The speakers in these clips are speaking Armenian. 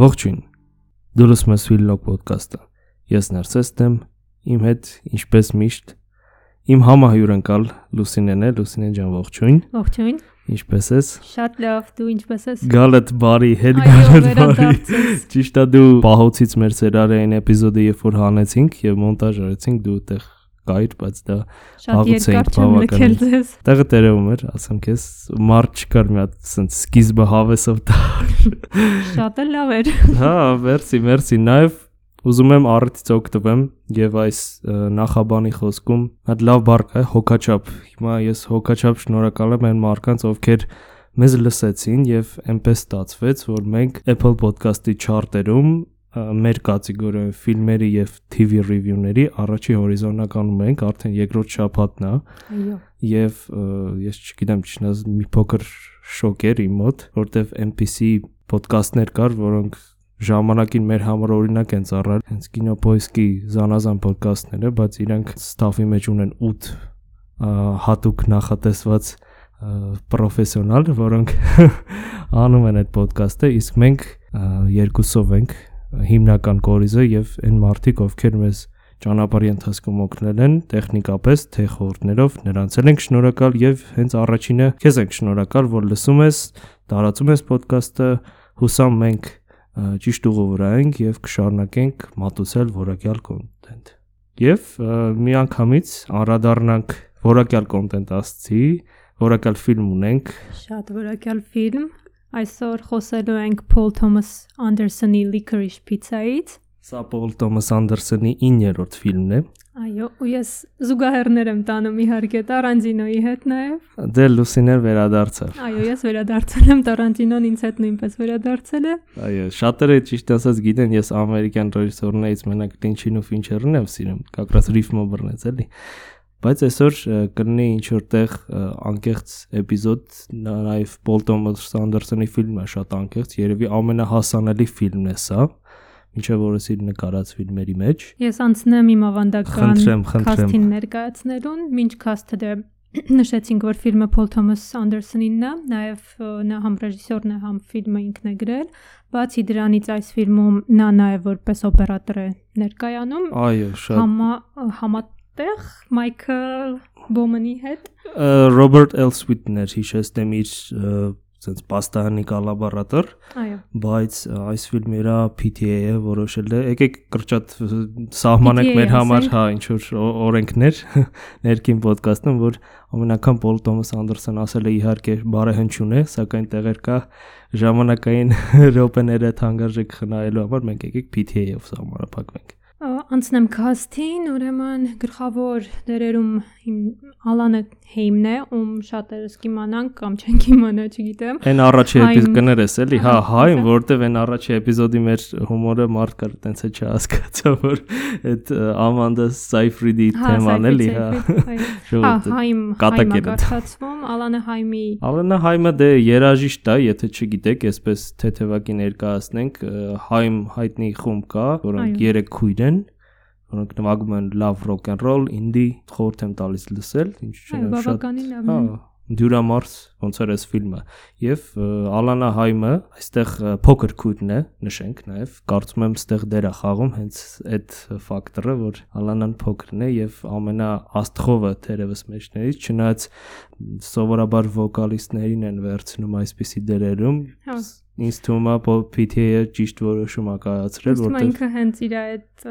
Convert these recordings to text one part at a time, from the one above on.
Ողջույն։ Դու լսում ես Ֆիլնոկ ոդկասթը։ Ես Նարսեսն եմ, իմ հետ ինչպես միշտ իմ համահյուրընկալ Լուսինեն է, Լուսինեն ջան, ողջույն։ Ողջույն։ Ինչպես ես։ Շատ լավ, դու ինչպես ես։ Գալդ բարի, հետ գալդ բարի։ Ճիշտ է դու պահոցից մեր սերարային էպիզոդը երբ որ հանեցինք եւ մոնտաժ արեցինք դու այդտեղ կայր, բայց դա Շատ Վաղուց էինք բավականին։ տեղը տերևում էր, ասեմ քեզ, մարդ չկար մի հատ սենց սկիզբը հավեսով դա։ Շատ էլ լավ էր։ Հա, մերսի, մերսի։ Նաև ուզում եմ առիթից օգտվեմ եւ այս նախաբանի խոսքում հատ լավ բառ կա, հոգաչափ։ Հիմա ես հոգաչափ շնորհակալ եմ այն մարդկանց, ովքեր մեզ լսեցին եւ այնպես ստացվեց, որ մենք Apple Podcast-ի չարտերում մեր կատեգորիայում ֆիլմերի եւ TV review-ների առաջի հորիզոնականում ենք, արդեն երկրորդ շաբաթն է Այո։ ը, ես չգիտեմ ճիշտ մի փոքր շոկ էր իմ մոտ, որտեվ NPC ոդկասթներ կար, որոնք ժամանակին մեր համար օրինակ են ծառայել, հենց կինոպոիսկի զանազան ոդկասթները, բայց իրանք ստաֆի մեջ ունեն 8 ա, հատուկ նախատեսված պրոֆեսիոնալ, որոնք անում են այդ ոդկասթը, իսկ մենք երկուսով ենք հիմնական կորիզը եւ այն մարդիկ, ովքեր մեզ ճանապարհի ընթացքում օգնել են տեխնիկապես թե խորհուրդներով նրանց էլ ենք շնորհակալ եւ հենց առաջինը քեզ ենք շնորհակալ որ լսում ես տարածում ես ոդկասթը հուսամ մենք ճիշտ ուղու վրա ենք եւ կշարունակենք մատուցել որակյալ կոնտենտ ա, մի անգամից անդրադառնանք որակյալ կոնտենտ ասցի որակյալ ֆիլմ ունենք Շատ որակյալ ֆիլմ։ Այսօր խոսելու ենք Paul Thomas Anderson-ի Licorice Pizza-ից։ սա Պոլ Թոմաս Անդերսոնի 9-րդ ֆիլմն է Այո, ու ես զուգահեռներ եմ տանում իհարկե Տարանտինոյի հետ նաև։ դե լուսիներ վերադարձավ Այո, ես վերադարձել եմ Տարանտինոն ինձ հետ նույնպես վերադարձել է։ Այո, շատերը ճիշտ ասած գիտեն, ես ամերիկյան ռեժիսորներից մենակ Լինչին ու Ֆինչերն եմ սիրում, կակրաս ռիֆմը բռնեց էլի։ Բայց այսօր կլինի ինչ որտեղ անկեղծ էպիզոդ, նաև Պոլ Թոմաս Անդերսոնի ֆիլմը շատ անկեղծ, երևի ամենահասանելի ֆիլմն է սա, ինչը որը սիր նկարած ֆիլմերի մեջ։ Ես անցնեմ իմ ավանդական քասթին ներկայացնելուն, ինչ քասթը դե նշեցինք, որ ֆիլմը Paul Thomas Anderson-ինն է, նաև նա համ ռեժիսորն է, համ ֆիլմը ինքն է գրել։ Բացի դրանից այս ֆիլմում նա նաև որպես օպերատոր է ներկայանում, Այո, շատ համա համատեղ Մայքլ Բոմանի հետ։ Ռոբերտ Էլսվիթն էր հիշեցնեմ իր sense պաստանի կալաբարատոր Այո։ բայց այս ֆիլմը իրա PTA-ը որոշել է եկեք կրճատ սահմանենք մեր համար հա ինչ որ օրենքներ ներքին ոդկասթում որ ամենական Պոլ Թոմաս Անդերսոն ասել է իհարկե բարեհնչուն է սակայն տեղեր կա ժամանակային րոպեները թանկարժեք խնայելու համար մենք եկեք PTA-ով սահմանափակվենք Անցնեմ քասթին, ուրեմն գլխավոր դերերում իմ Ալանը Հեյմն է, ում շատերս կիմանանք կամ չեն կիմանա, չգիտեմ։ Այն առաջի Հայմ- էպիզոդ կներես էլի, հա, Ահա, հայм, հա։ որտեվ այն առաջի էպիզոդի մեր հումորը մարդ կար տենց է չհասկացա, որ այդ Ամանդա Սայֆրիդի թեման էլի, հա։ Հա, Ժողովուրդը Հայմ, կատակ Հայմը էր դա։ կարդացվում, Ալանը Հայմի Ալենա Հայմը դե երաժիշտ է, եթե չգիտեք, այսպես թեթևակի ներկայացնենք, Հայմ հայտնի խումբ կա, որոնք 3 քույր են, որոնք նվագում են լավ ռոք and roll, ինդի, խորհուրդ եմ տալիս լսել, ինչ չեմ շատ բավականին լավ Հա, Դյուրամարս ոնց էր այս ֆիլմը եւ Ալանա Հայմը այստեղ փոքր քույրն է նշենք նաեւ կարծում եմ ստեղ դեր է խաղում հենց այդ ֆակտորը որ Ալանան փոքրն է եւ ամենա աստղովը թերևս մեջներից չնայած սովորաբար վոկալիստներին են վերցնում այսպիսի դերերում Հա։ ինձ թվում է PTA-ը ճիշտ որոշում է կայացրել որտեղ ինքը հենց իր այդ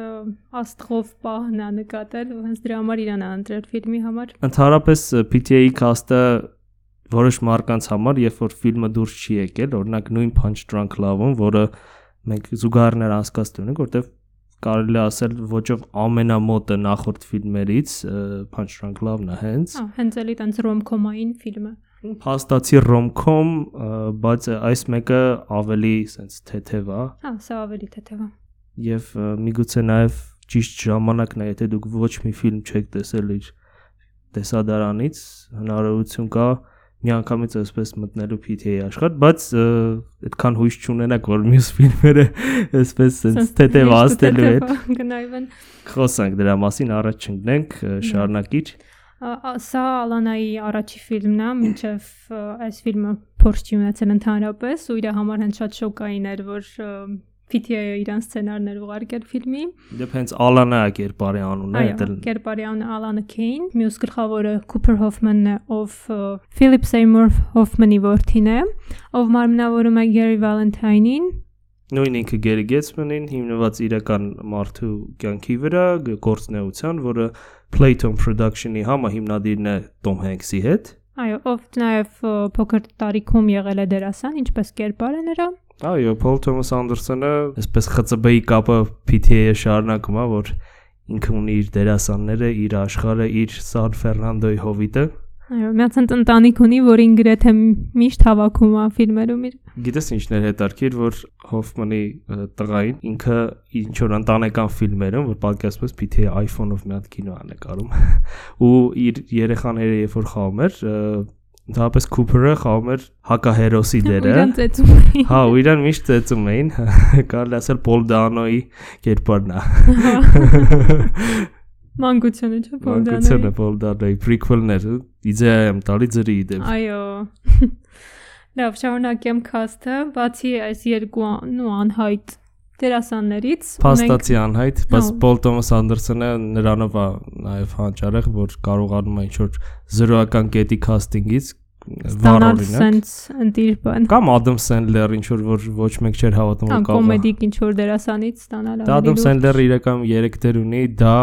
աստղով պահն է նկատել, ու հենց դրա համար իրան է ընտրել ֆիլմի համար։ Ընդհանրապես PTA-ի cast-ը որոշ մարդկանց համար, երբ որ ֆիլմը դուրս չի եկել, օրինակ նույն Punch Drunk Love-ում, որը մենք զուգահեռներ անցկացնում ենք, որտեվ կարելի է ասել ոչով ամենամոտը նախորդ ֆիլմերից Punch Drunk Love-ն է հենց Հա, հենց էլի տենց ռոմկոմային ֆիլմը։ փաստացի ը, բայց այս մեկը ավելի sense թեթև է Հա, սա ավելի թեթև է։ ը, միգուցե նաեւ ճիշտ ժամանակն է, եթե դուք ոչ մի ֆիլմ չեք տեսել իր տեսադարանից, հնարավորություն կա մի անգամից այսպես մտնելու PTA աշխատ, բայց այդքան հույս չունենակ, որ մյուս ֆիլմերը այսպես sense թեթև աստելու հետ Գնայվեն։ խոսանք դրա մասին, առաջ չընկնենք, ա- Սա Ալանայի առաջի ֆիլմն է, մինչև այս ֆիլմը փորձ չի ունեցել ընդհանրապես ու իր համար հենց շատ շոկային էր, որ PTA-ը իրան սցենարներ ուղարկել ֆիլմի։ Դեպ հենց Ալանա է կերպարի անունը, Այո, դա կերպարի անունը Ալանը Քեյն, մյուս գլխավորը Cooper Hoffman-ն է, ով Philip Seymour Hoffman-ի որդին է, ով մարմնավորում է Gary Valentine-ին, նույն ինքը Gary Gatsman-ին հիմնված իրական մարդու կյանքի վրա գործնեության, որը Playton Production-ի համահիմնադիրն է Tom Hanks-ի հետ։ այո, ով նաև փոքր տարիքում եղել է դերասան, ինչպես կերպար է նրա։ Այո, Paul Thomas Anderson-ը այսպես ԽՑԲ-ի կապը PTA-ը շարունակում է, որ ինքը ունի իր դերասանները, իր աշխարհը, իր San Fernando-ի հովիտը։ Այո, միացած ընտանիք ունի, որին գրեթե միշտ հավաքում է ֆիլմերում իր։ Գիտես ինչն էր հետարքիր, որ ը, տղային ինքը ինչ որ ընտանեկան ֆիլմերում, որ պատկերացնես PTA iPhone-ով մի հատ կինո է նկարում, ու իր երեխաները երբ որ խաղում էր, ընդհանրապես Cooper-ը խաղում էր հակահերոսի դերը։ Իրան ծեծում էին։ Հա, ու իրան միշտ ծեծում էին, կարելի ասել Paul Dano-ի կերպարն է։ Մանկությունը չէ, Մանկությունը Paul Dano-ի prequel-ները, իդեա եմ տալի ձրի դեպ։ Այո։ Լավ, շարունակեմ cast-ը, բացի այս երկու նու անհայտ դերասաններից Փաստացի անհայտ, բայց Paul Thomas Anderson-ը նրանով է նաև հանճարեղ, որ կարողանում է ինչ-որ զրոական կետի վառ ստանալ sense ընտիր բան։ Կամ Adam Sandler ինչ-որ որ ոչ մեկ չէր հավատում Կամ որ կարող է։ կոմեդիկ ինչ որ դերասանից ստանալ Դա Adam Sandler-ը իրական 3 դեր ունի, դա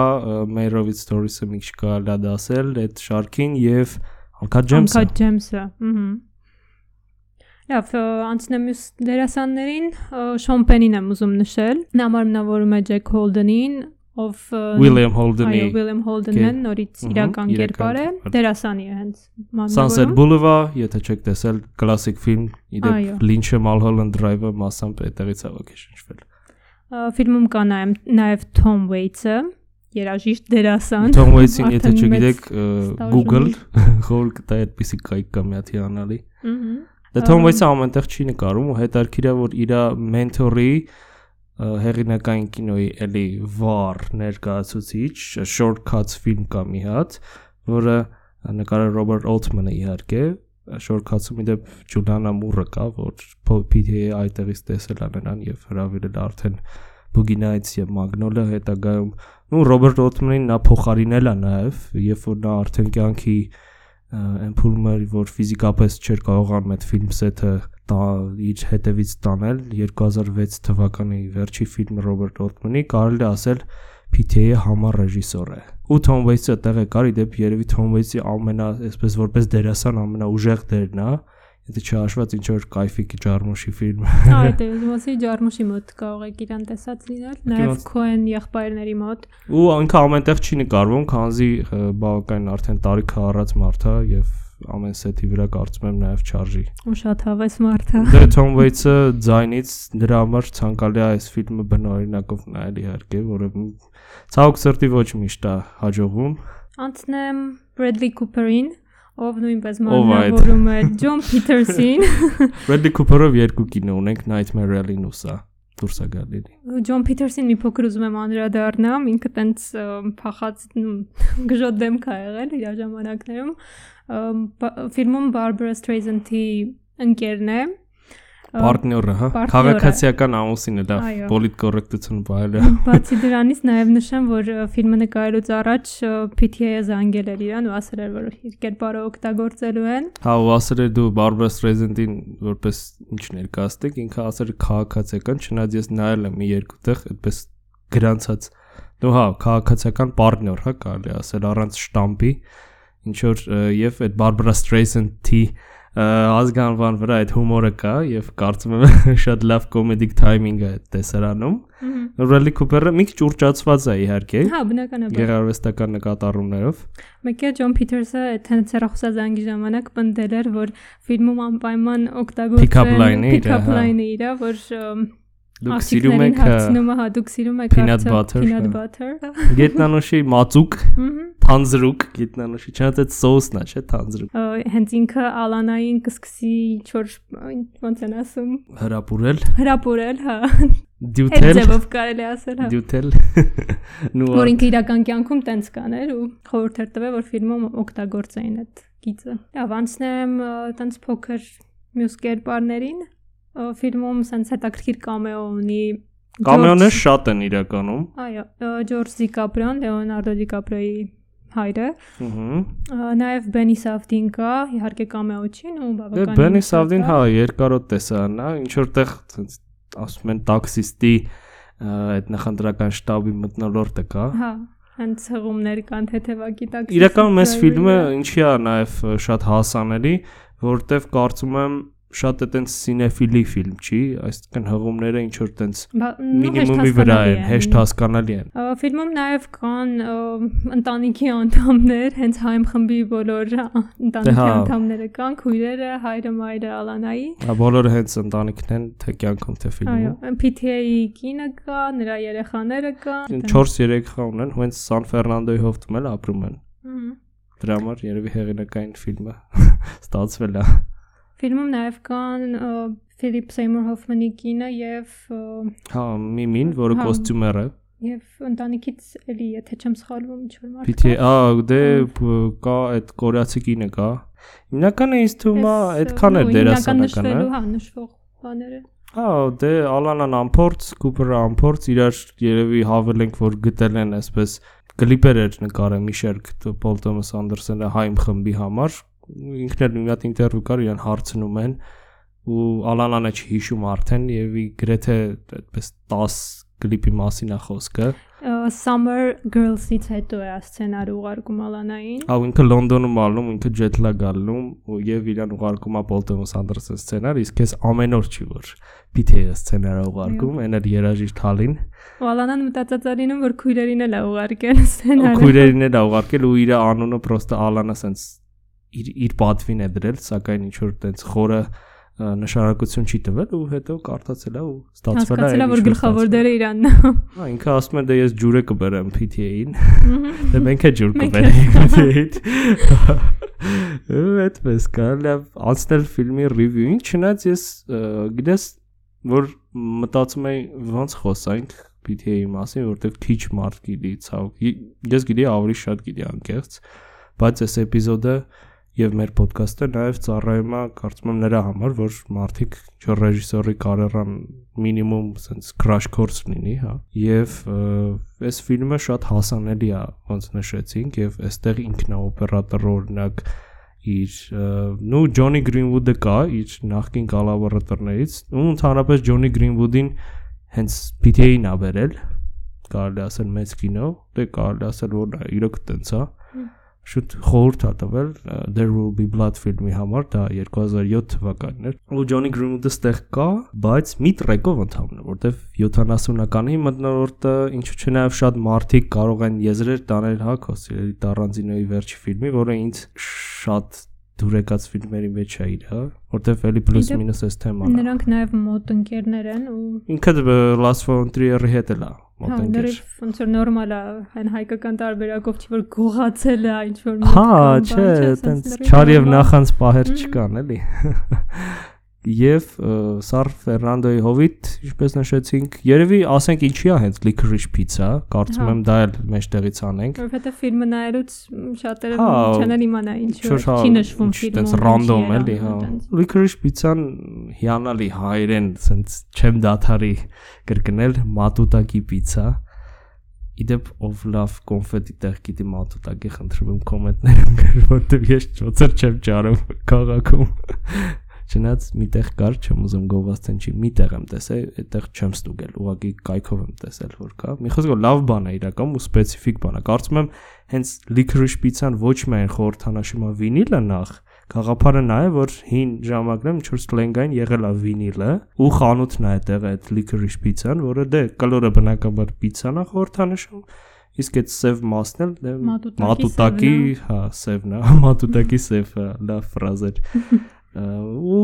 Meyerowitz Stories-ը մի քիչ կարելի է դասել, այդ շարքին եւ Uncut Gems-ը։ Uncut Gems-ը։ Ահա։ Լավ, անցնեմ մյուս դերասաններին, ը, Շոն Պենին եմ ուզում նշել։ Նա մարմնավորում է Ջեք Հոլդենին, ով ը, William Holden-ի Այո, William է, նորից իրական կերպար է, դերասանի է հենց Sunset Boulevard, եթե չեք տեսել, կլասիկ ֆիլմ, իդեպ Lynch-ը Mulholland Drive-ը մասամբ այդտեղից է ոգեշնչվել։ Ա, Ֆիլմում կա նաև Tom Waits-ը, երաժիշտ դերասան։ Tom Waits-ին, եթե չգիտեք, Google խոր կտա այդպեսի կայք կա մի հատ հիանալի։ Ահա։ Դե Tom Waits-ը ամենտեղ չի նկարում ու հետարքիր է որ իր մենթորի ը, հեղինակային կինոյի էլի վառ ներկայացուցիչ Shortcuts ֆիլմ կա մի հատ, որը նկարել Ռոբերտ Օլթմանը իհարկե, Shortcuts-ում իդեպ Ջուլիանա Մուրը կա, որ PTA այդտեղից տեսել է նրան եւ հրավիրել արդեն Boogie Nights եւ Magnolia հետագայում։ Ну Ռոբերտ Օլթմանին նա փոխարինել է նաեւ, երբ որ նա արդեն կյանքի ամփուլում էր, որ ֆիզիկապես չէր կարողանում այդ ֆիլմ սեթը իր հետևից տանել 2006 թվականի վերջի ֆիլմը Ռոբերտ Օտմանի կարելի է ասել PTA-ի համար ռեժիսոր է։ Ու Tom Waits-ը տեղ է կար, իդեպ երևի Tom Waits-ի ամենա, այսպես որպես դերասան ամենաուժեղ դերն է, եթե չհաշված ինչ որ կայֆիկի ջարմուշի ֆիլմ։ Այ դե ուսի ջարմուշի մոտ կարող եք իրան տեսած լինել, նաև Cohen եղբայրների մոտ։ Ու ինքը ամենտեղ չի նկարվում, քանզի ը, բավական արդեն տարիքը առած մարդ է եւ ամեն սեթի վրա կարծում եմ նաեւ չարժի։ Ու շատ հավես մարդ է։ Դե Tom Waits-ը ձայնից դրա համար ցանկալի է այս ֆիլմը բնօրինակով նայել իհարկե, որը ցավոք սրտի ոչ միշտ է հաջողվում։ Անցնեմ Bradley Cooper-ին, ով նույնպես մարմնավորում է John Peterson։ Bradley Cooper-ով երկու կինո ունենք Nightmare Alley-ն դուրս է գալի։ Ջոն Փիթերսին մի փոքր ուզում եմ անդրադառնամ, ինքը տենց փախած գժոտ դեմք ա եղել իր ժամանակներում։ Ֆիլմում Barbara Streisand-ի ընկերն է։ Պարտները, հա։ Քաղաքացիական ամուսինը լավ, Այո։ պոլիտկոռեկտություն բայելը։ Բացի դրանից նաև նշեմ, որ ֆիլմը նկարելուց առաջ PTA-ը զանգել էր իրան ու ասել էր, որ իր կերպարը օգտագործելու են։ Հա, ու ասել էր դու Barbara Streisand-ին որպես ինչ ներկայացնեք, ինքը ասել էր քաղաքացիական, չնայած ես նայել եմ մի երկու տեղ, այդպես գրանցած։ Դու հա, քաղաքացիական պարտներ, հա, կարելի ասել առանց շտամպի, ինչ որ եւ այդ Barbara Streisand-ի ազգանվան վրա այդ հումորը կա եւ կարծում եմ շատ լավ կոմեդիկ թայմինգ է տեսարանում։ Bradley Cooper-ը մի քիչ ուրճացված է իհարկե, Հա, բնականաբար։ գեղարվեստական նկատառումներով։ Մեկ է Ջոն Փիթերսը այդ հենց հեռախոսազանգի ժամանակ պնդել էր, որ ֆիլմում անպայման օգտագործել իր, pick-up հա։ line-ը իր, որ Դուք սիրում եք ը, հարցնում է, հա, դուք սիրում եք peanut butter, peanut butter։ Գետնանուշի մածուկ, թանձրուկ, գետնանուշի, չնայած այդ սոուսն է, չէ, թանձրուկ։ Հենց ինքը Ալանային կսկսի ինչ-որ ոնց են ասում, Հրապուրել, հրապուրել, հա։ դյութել, ձևով կարելի ասել, հա։ դյութել։ Նու Որ ինքը իրական կյանքում տենց կաներ ու խորհուրդ էր տվել, որ ֆիլմում օգտագործեին այդ գիծը։ Լավ, անցնեմ ա, տենց փոքր մյուս կերպարներին։ Ֆիլմում սենց հետաքրքիր կամեո ունի Կամեոներ շատ են իրականում։ Այո, Ջորջ Դիկապրիոն, Լեոնարդո Դիկապրիոյի հայրը։ Ահա։ Նաև Բենի Սավդին կա, իհարկե կամեո չի, ու Դե բավական։ Բենի Սավդին հա երկարոտ տեսա նա, ինչ որտեղ ցենց ասում են տաքսիստի այդ նախընտրական շտաբի մտնոլորտը կա։ Հա, հենց հղումներ կան թեթևակի տակ։ Իրականում այս ֆիլմը ինչի է նաև շատ հասանելի, որովհետև կարծում եմ շատ է տենց սինեֆիլի ֆիլմ չի, այսինքն հղումները ինչ որ տենց մինիմումի վրա են, հեշտ հասկանալի են։ Ֆիլմում նաև կան ընտանիքի անդամներ, հենց հայմ խմբի բոլոր ընտանիքի հա։ անդամները կան, քույրերը, հայրը, մայրը, Ալանայի։ Հա բոլորը հենց ընտանիքն են, թե կյանքում, թե Այո, ֆիլմում։ PTA-ի կինը կա, նրա երեխաները կան։ 4-3 խա ունեն, հենց Սան Ֆերնանդոյի հովտում էլ ապրում են։ Դրա համար երևի հեղինակային ֆիլմը ստացվել է։ Ֆիլմում նաև կան Ֆիլիպ Սեյմուր Հոֆմանի կինը եւ Հա, Միմին, որը Հա։ կոստյումեր է։ եւ ընտանիքից էլի, եթե չեմ սխալվում, ինչ որ մարդ։ կա։ ա, դե բ- կա այդ կորեացի կինը կա։ Հիմնականը ինձ թվում է այդքան է նույն, հիմնական դերասանականը։ նշվելու, հա, նշվող բաները։ Հա, դե Ալանան ամփորձ, Կուպերը ամփորձ, իրար երևի հավելենք, որ գտել են այսպես կլիպեր էր նկարել Միշել Պոլ Թոմաս Անդերսոնը հայմ խմբի համար։ Ինքն էլ մի հատ ինտերվյու կար, իրան հարցնում են ու Ալանանը չհիշում արդեն եւ գրեթե այդպես 10 կլիպի մասին է խոսքը։ Summer Girls-ից հետո է սցենարը ուղարկում Ալանային։ Ահա ինքը Լոնդոնում ալնում, ինքը ջեթլագ ալնում ու եւ իրան ուղարկում է Պոլ Թոմաս Անդերսոն սցենար, իսկ ես ամեն օր չի որ PTA սցենարը ուղարկում, այն էլ երաժիշտ հալին։ Ու Ալանան մտածած է լինում, որ քույրերին էլ է ուղարկել ու սցենարը։ քույրերին էլ ա ուղարկել ու իր անունը պրոստը Ալանը սենց իր իր պատվին է դրել, սակայն ինչ որ տենց խորը նշանակություն չի տվել ու հետո կարդացել է ու ստացվել է Հասկացել է, որ գլխավոր դերը իրանն է։ Հա, ինքը ասում է դե ես ջուրը կբերեմ PTA-ին։ Դե մենք է ջուր կբերենք PTA-ին։ այդպես կարելի է անցնել ֆիլմի ռիվյուին, չնայած ես գիտես որ մտածում եի ոնց խոսանք PTA-ի մասին, որովհետև քիչ մարդ գիտի ցավ։ Ես գիտի ավելի շատ գիտի անկեղծ, բայց այս էպիզոդը եւ մեր ոդկասթը նաեւ ծառայում է կարծում եմ նրա համար, որ մարդիկ ինչ ռեժիսորի կարիերան մինիմում sense crash course լինի, հա։ Եվ այս ֆիլմը շատ հասանելի է, ոնց նշեցինք, եւ այստեղ ինքն է օպերատորը օրինակ իր ը, նու Ջոնի Գրինվուդը կա, իր նախկին կոլաբորատորներից, ու ընդհանրապես Ջոնի Գրինվուդին հենց PTA-ին ա վերել, կարելի ասել մեծ կինո, դե կարելի ասել որ իրոք տենց է շուտ խորհուրդ ա տվել There Will Be Blood ֆիլմի համար, դա 2007 թվականն էր։ Ու Ջոնի Գրինվուդը ստեղ կա, բայց մի տրեկով ընդհանրն է, որտեվ 70-ականի մտնորդը ինչու՞ չէ նաև շատ մարդիկ կարող են եզրեր տանել հա Կոսիրի Տարանզինոյի վերջի ֆիլմի, որը ինձ շատ դուրեկած ֆիլմերի մեջ է իր, հա, որտեվ էլի պլյուս մինուս այս թեման է։ Նրանք նաև մոտ ընկերներ են ու Ինքը դ- Last Frontier-ի հետ էլ է հա, մոտենքեր։ դեռ ոնց որ նորմալ է, այն հայկական տարբերակով չի որ գողացել է ինչ որ Հա, մոտ կամ չէ, բան, սենց տենց լրիվ չար եւ նախանց պահեր չկան, էլի։ Ը, Սար Ֆերնանդոյի հովիտ, ինչպես նշեցինք, երևի ասենք ինչի է հենց Licorice Pizza, կարծում Հա։ եմ դա էլ մեջտեղից անենք։ Որովհետեւ ֆիլմը նայելուց շատերը Հա, չեն իմանա ինչ Ինչ-որ, որ հա, չի նշվում տենց ինչի ռանդոմ էլի, հա։ Licorice Pizza-ն հիանալի հայերեն, սենց չեմ դաթարի կրկնել մատուտակի պիցա։ Իդեպ ով լավ կոնֆետի տեղ գիտի մատուտակի խնդրում կոմենտներում գրել, որտեվ ես ճոցեր չեմ ճարում քաղաքում։ Չնայած միտեղ կար, չեմ ուզում գովաստեն չի, միտեղ եմ տեսել, այդտեղ չեմ ստուգել, ուղղակի կայքով եմ տեսել, որ կա։ Մի խոսքով լավ բան է իրական ու սպეციფიկ բան է։ Կարծում եմ հենց լիքրիշ պիցան ոչ միայն խորհրդանշում է վինիլը նախ, գաղափարը նա է, որ հին ժամանակներում ինչ-որ սլենգային եղել է վինիլը ու խանութն է այդտեղ այդ լիքրիշ պիցան, որը դե կլորը բնականաբար պիցան է խորհրդանշում, իսկ այդ սև մասն էլ դե մատուտակի, հա, հա սևն է, մատուտակի սև, լավ ֆրազա է։ Ու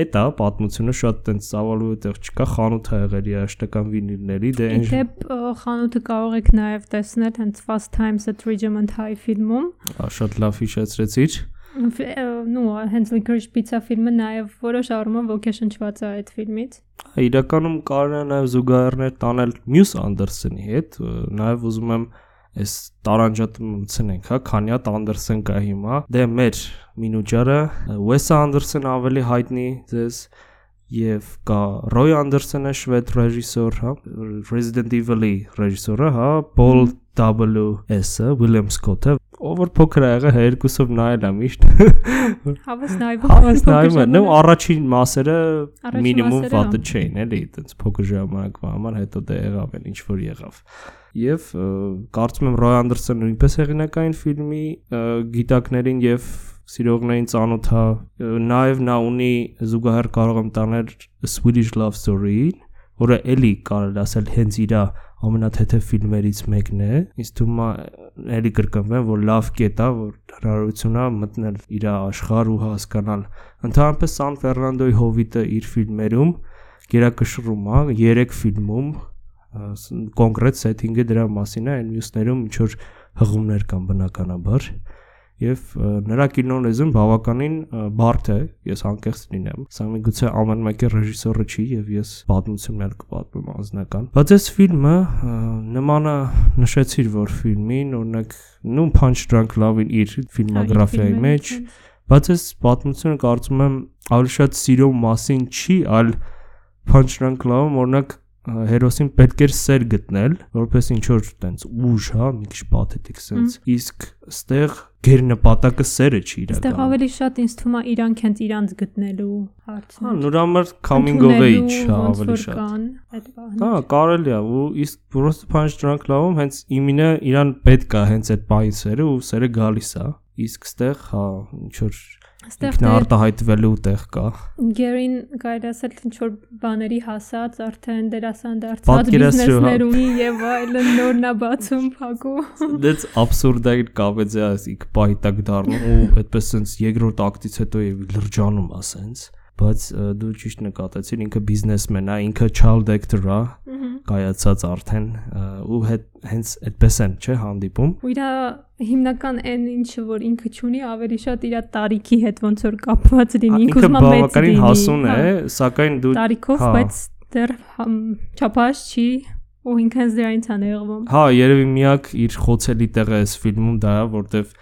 էտա պատմությունը շատ տենց ծավալու այդտեղ չկա խանութ ա եղել երաշտական վինիլների, դե այն Իդեպ խանութը կարող եք նաև տեսնել հենց Fast Times at Ridgemont High ֆիլմում։ Ա, շատ լավ հիշեցրեցիր։ Նու հենց Licorice Pizza ֆիլմը նաև որոշ առումով ոգեշնչված է այդ ֆիլմից։ Իրականում կարող է նաև զուգահեռներ տանել մյուս Անդերսոնի հետ, նաև ուզում եմ այս տարանջատը մցնենք, հա, քանի հատ Անդերսոն կա հիմա։ Դե մեր մինուջարը Wes Anderson ավելի հայտնի ձեզ եւ կա Roy Anderson-ը շվեդ ռեժիսոր, հա, Resident Evil-ի ռեժիսորը, հա, Paul W.S-ը, William Scott-ը, ով որ փոքր ա եղել երկուսով նայել եմ միշտ։ Հավես նայվում։ Հավես նայում եմ, նո առաջին մասերը մինիմում մասերը, հա։ վատը չէին, էլի, այտենց փոքր ժամանակվա համար հետո դե եղավ են ինչ որ եղավ։ Եվ ը, կարծում եմ Roy Anderson-ը նույնպես հեղինակային ֆիլմի գիտակներին եւ սիրողներին ծանոթ է նաև նա ունի զուգահեռ կարող եմ տանել Swedish Love Story, որը էլի կարելի ասել հենց իր ամենաթեթև ֆիլմերից մեկն է։ Ինձ թվում է էլի կրկնվեմ, որ լավ կետ է, որ հնարավորություն է մտնել իր աշխարհ ու հասկանալ։ Ընդհանրապես Սան Ֆերնանդոյի հովիտը իր ֆիլմերում գերակշռում է 3 ֆիլմում կոնկրետ սեթինգը դրա մասին է, այն մյուսներում ինչ որ հղումներ կան բնականաբար եւ նրա կինոլեզուն բավականին բարդ է ես անկեղծ լինեմ սա միգուցե ամեն մեկը ռեժիսորը չի եւ ես պատմություններ կպատմեմ անձնական բայց այս ֆիլմը նմանը նշեցիր որ ֆիլմին օրինակ նույն Punch Drunk Love-ին իր ֆիլմոգրաֆիայի մեջ բայց այս պատմությունը կարծում եմ ավելի շատ սիրո մասին չի այլ Punch Drunk Love-ը օրինակ հերոսին պետք էր սեր գտնել, որպես ինչ որ տենց ուժ, հա, մի քիչ պաթետիկ sense։ Իսկ ստեղ գերնպատակը սերը չի իրական։ Այստեղ ավելի շատ ինձ թվում է իրանք հենց իրանց գտնելու հարցն է։ Հա, նորամար coming of age, հա, ավելի շատ։ Այդ բանը։ Հա, կարելի է, ու իսկ պրոստը փանջ դրանք լավում, հենց իմինը իրան պետք է հենց այդ բայի սերը ու սերը գալիս է։ Իսկ ստեղ, հա, ինչ որ Այստեղ ինքն դե արտահայտվելու տեղ կա։ Գերին կարելի ասել ինչ որ բաների հասած, արդեն դերասան դարձած հա։ բիզնեսներ ունի եւ այլն նորն է բացում փակում։ That's absurd-ագիր կապեծա ասիկ պայտակ դառնում ու այդպես sense երկրորդ ակտից հետո եւ լրջանում է sense բայց դու ճիշտ նկատեցիր ինքը բիզնեսմեն է ինքը child actor է կայացած արդեն ու հետ հենց այդպես են չէ հանդիպում Ու իր հիմնական այն ինչը որ ինքը ճունի ավելի շատ իր տարիքի հետ ոնց որ կապված լինի, ինքը ինքը ուզում է մեծ բավականին լինի, հասուն է հա, սակայն դու տարիքով, հա։ բայց դեռ չափած չի ու ինքը հենց դրանից է նեղվում։ հա երևի միակ իր խոցելի տեղը այս ֆիլմում դա է որտեվ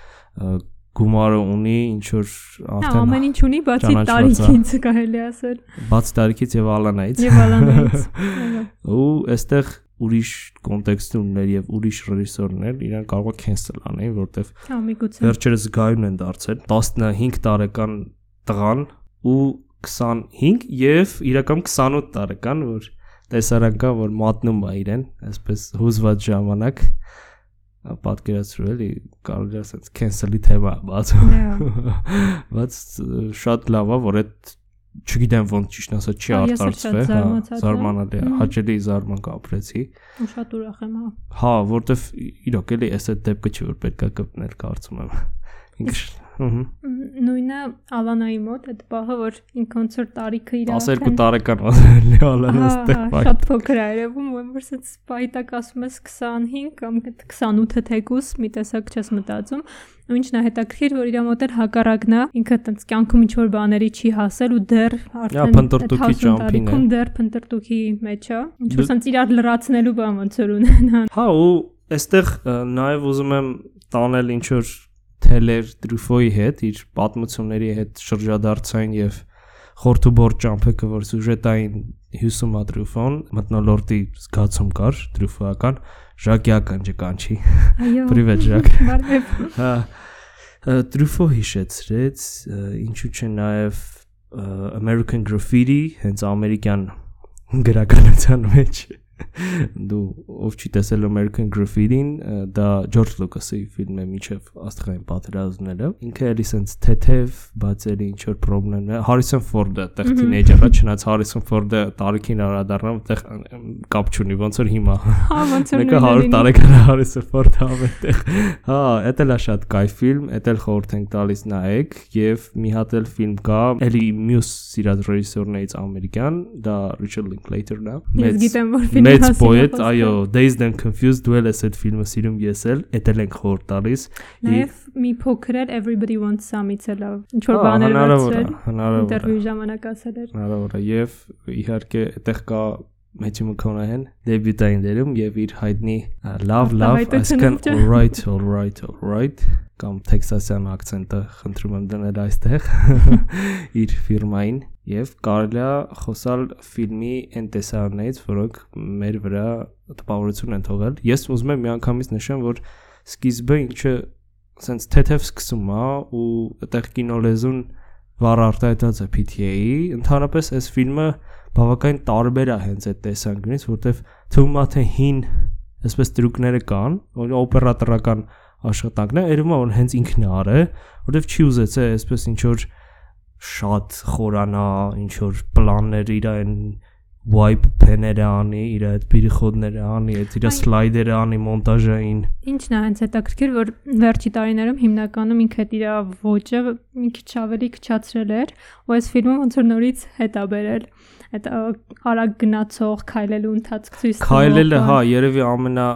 գումարը ունի ինչ որ Հա, արդեն ամեն ինչ ունի, բացի տարիքից կարելի ասել։ բաց տարիքից եւ ալանայից Եվ ալանից։ Այո։ ու այստեղ ուրիշ կոնտեքստումներ եւ ուրիշ ռեժիսորներ իրան կարող է cancel անեն որտեվ Հա, միգուցե։ վերջերս գայուն են դարձել 15 տարեկան տղան ու 25 եւ իրական 28 տարեկան որ տեսարան կա որ մատնում է իրեն այսպես հուզված ժամանակ ա, պատկերացրու էլի կարելի է ասած cancel-ի թեմա բայց ը, շատ լավ է որ այդ չգիտեմ ոնց ճիշտ ասած չի արտարծվել հա զարմանալի է հաճելի զարմանք ապրեցի Ու շատ ուրախ եմ, հա։ Հա, որտեվ իրոք էլի էս այդ դեպքը չի որ պետքա կպնել կարծում եմ։ Ինքը Նույնը Ալանայի մոտ այդ բախը որ ինքը ոնց որ տարիքը իր 12 տարեկան ասելի ալան Հա, այստեղ հա, բայ։ շատ փոքր է երևում, ու որ սենց պայտակ ասում ես 25 կամ 28-ը թեկուս մի տեսակ չես մտածում։ Ու ինչն է հետաքրքիր, որ իր մոտ էլ հակառակն է, ինքը տենց կյանքում ինչ որ բաների չի հասել ու դեռ արդեն փնտրտուքի այդ 50 ճամփին է։ տարիքում դեռ փնտրտուքի մեջ է։ Ինչ որ սենց իրար լրացնելու բան ոնց որ ունեն։ հա։ ու այստեղ նաև ուզում եմ տանել ինչ որ Թելեր Տրուֆոյի հետ, իր պատմությունների հետ շրջադարձային եւ խորթուբոր ճամփեքը, որ սյուժետային հյուսում է Տրուֆոն, մտնոլորտի զգացում կար, Տրուֆոական, Ժակյական ջկանչի։ Այո։ Պրիվետ Ժակ։ Հա Տրուֆո հիշեցրեց ինչու՞ չէ նաև ը, American Graffiti հենց ամերիկյան գրականության մեջ դու ով չի տեսել American Graffiti-ին ը, դա George Lucas-ի ֆիլմ է միջև աստղային պատերազմները ինքը էլի sense թեթև բայց էլի ինչ որ խնդրեմ է Harrison Ford-ը տեղ թինեյջերը չնայած Harrison Ford-ը տարիքին արադառնամ տեղ կապ չունի ոնց որ հիմա Հա, ոնց որ Մեկը 100 տարեկան Հարիսը Ֆորդ ամենտեղ։ Հա, դա է շատ կայ ֆիլմ, դա էլ խորհուրդ ենք տալիս նայեք եւ մի հատ էլ ֆիլմ կա, էլի մյուս սիրած ռեժիսորներից ամերիկյան, դա Richard Linklater-ն է։ Ես գիտեմ որ ֆիլմի Մեծ խոսքը։ այո, Dazed and Confused դու էլ ես այդ ֆիլմը սիրում ես էլ, էլ ենք խորհուրդ տալիս։ Նաև մի փոքր էլ Everybody Wants Some-ից էլ Ինչ որ բաներ վերցրել։ Ինտերվյուի ժամանակ ասել էր։ Հնարավոր է եւ իհարկե այդտեղ կա Մեջի Մքոնահեն դեբյուտային դերում եւ իր հայտնի love love այսքան right all right all right կամ տեքսասյան акցենտը խնդրում եմ դնել այստեղ իր ֆիրմային եւ կարելի է խոսալ ֆիլմի այն տեսարաններից, որոնք մեր վրա տպավորություն են թողել։ Ես ուզում եմ միանգամից նշեմ, որ սկիզբը ինչը սենց թեթև սկսում է ու այդտեղ կինոլեզուն վառ արտահայտած է PTA-ի, ընդհանրապես այս ֆիլմը բավականին տարբեր է հենց այդ տեսանկյունից, որտեվ թվում է թե հին այսպես տրուկները կան, որ օպերատորական աշխատանքն է, երևում է որ հենց ինքն է արել, որտեվ չի ուզեցել այսպես ինչ որ շատ խորանա, ինչ որ պլաններ իր այն wipe pen-երը անի, իր այդ բիրխոդները անի, այդ իր սլայդերը անի մոնտաժային։ Ինչն է հենց հետաքրքիր, որ վերջի տարիներում հիմնականում ինքը իր ոճը մի քիչ ավելի քչացրել էր, ու այս ֆիլմը ոնց որ նորից հետա բերել այդ արագ գնացող քայլելու ընթացք ցույց տալու։ Քայլելը, հա, երևի ամենա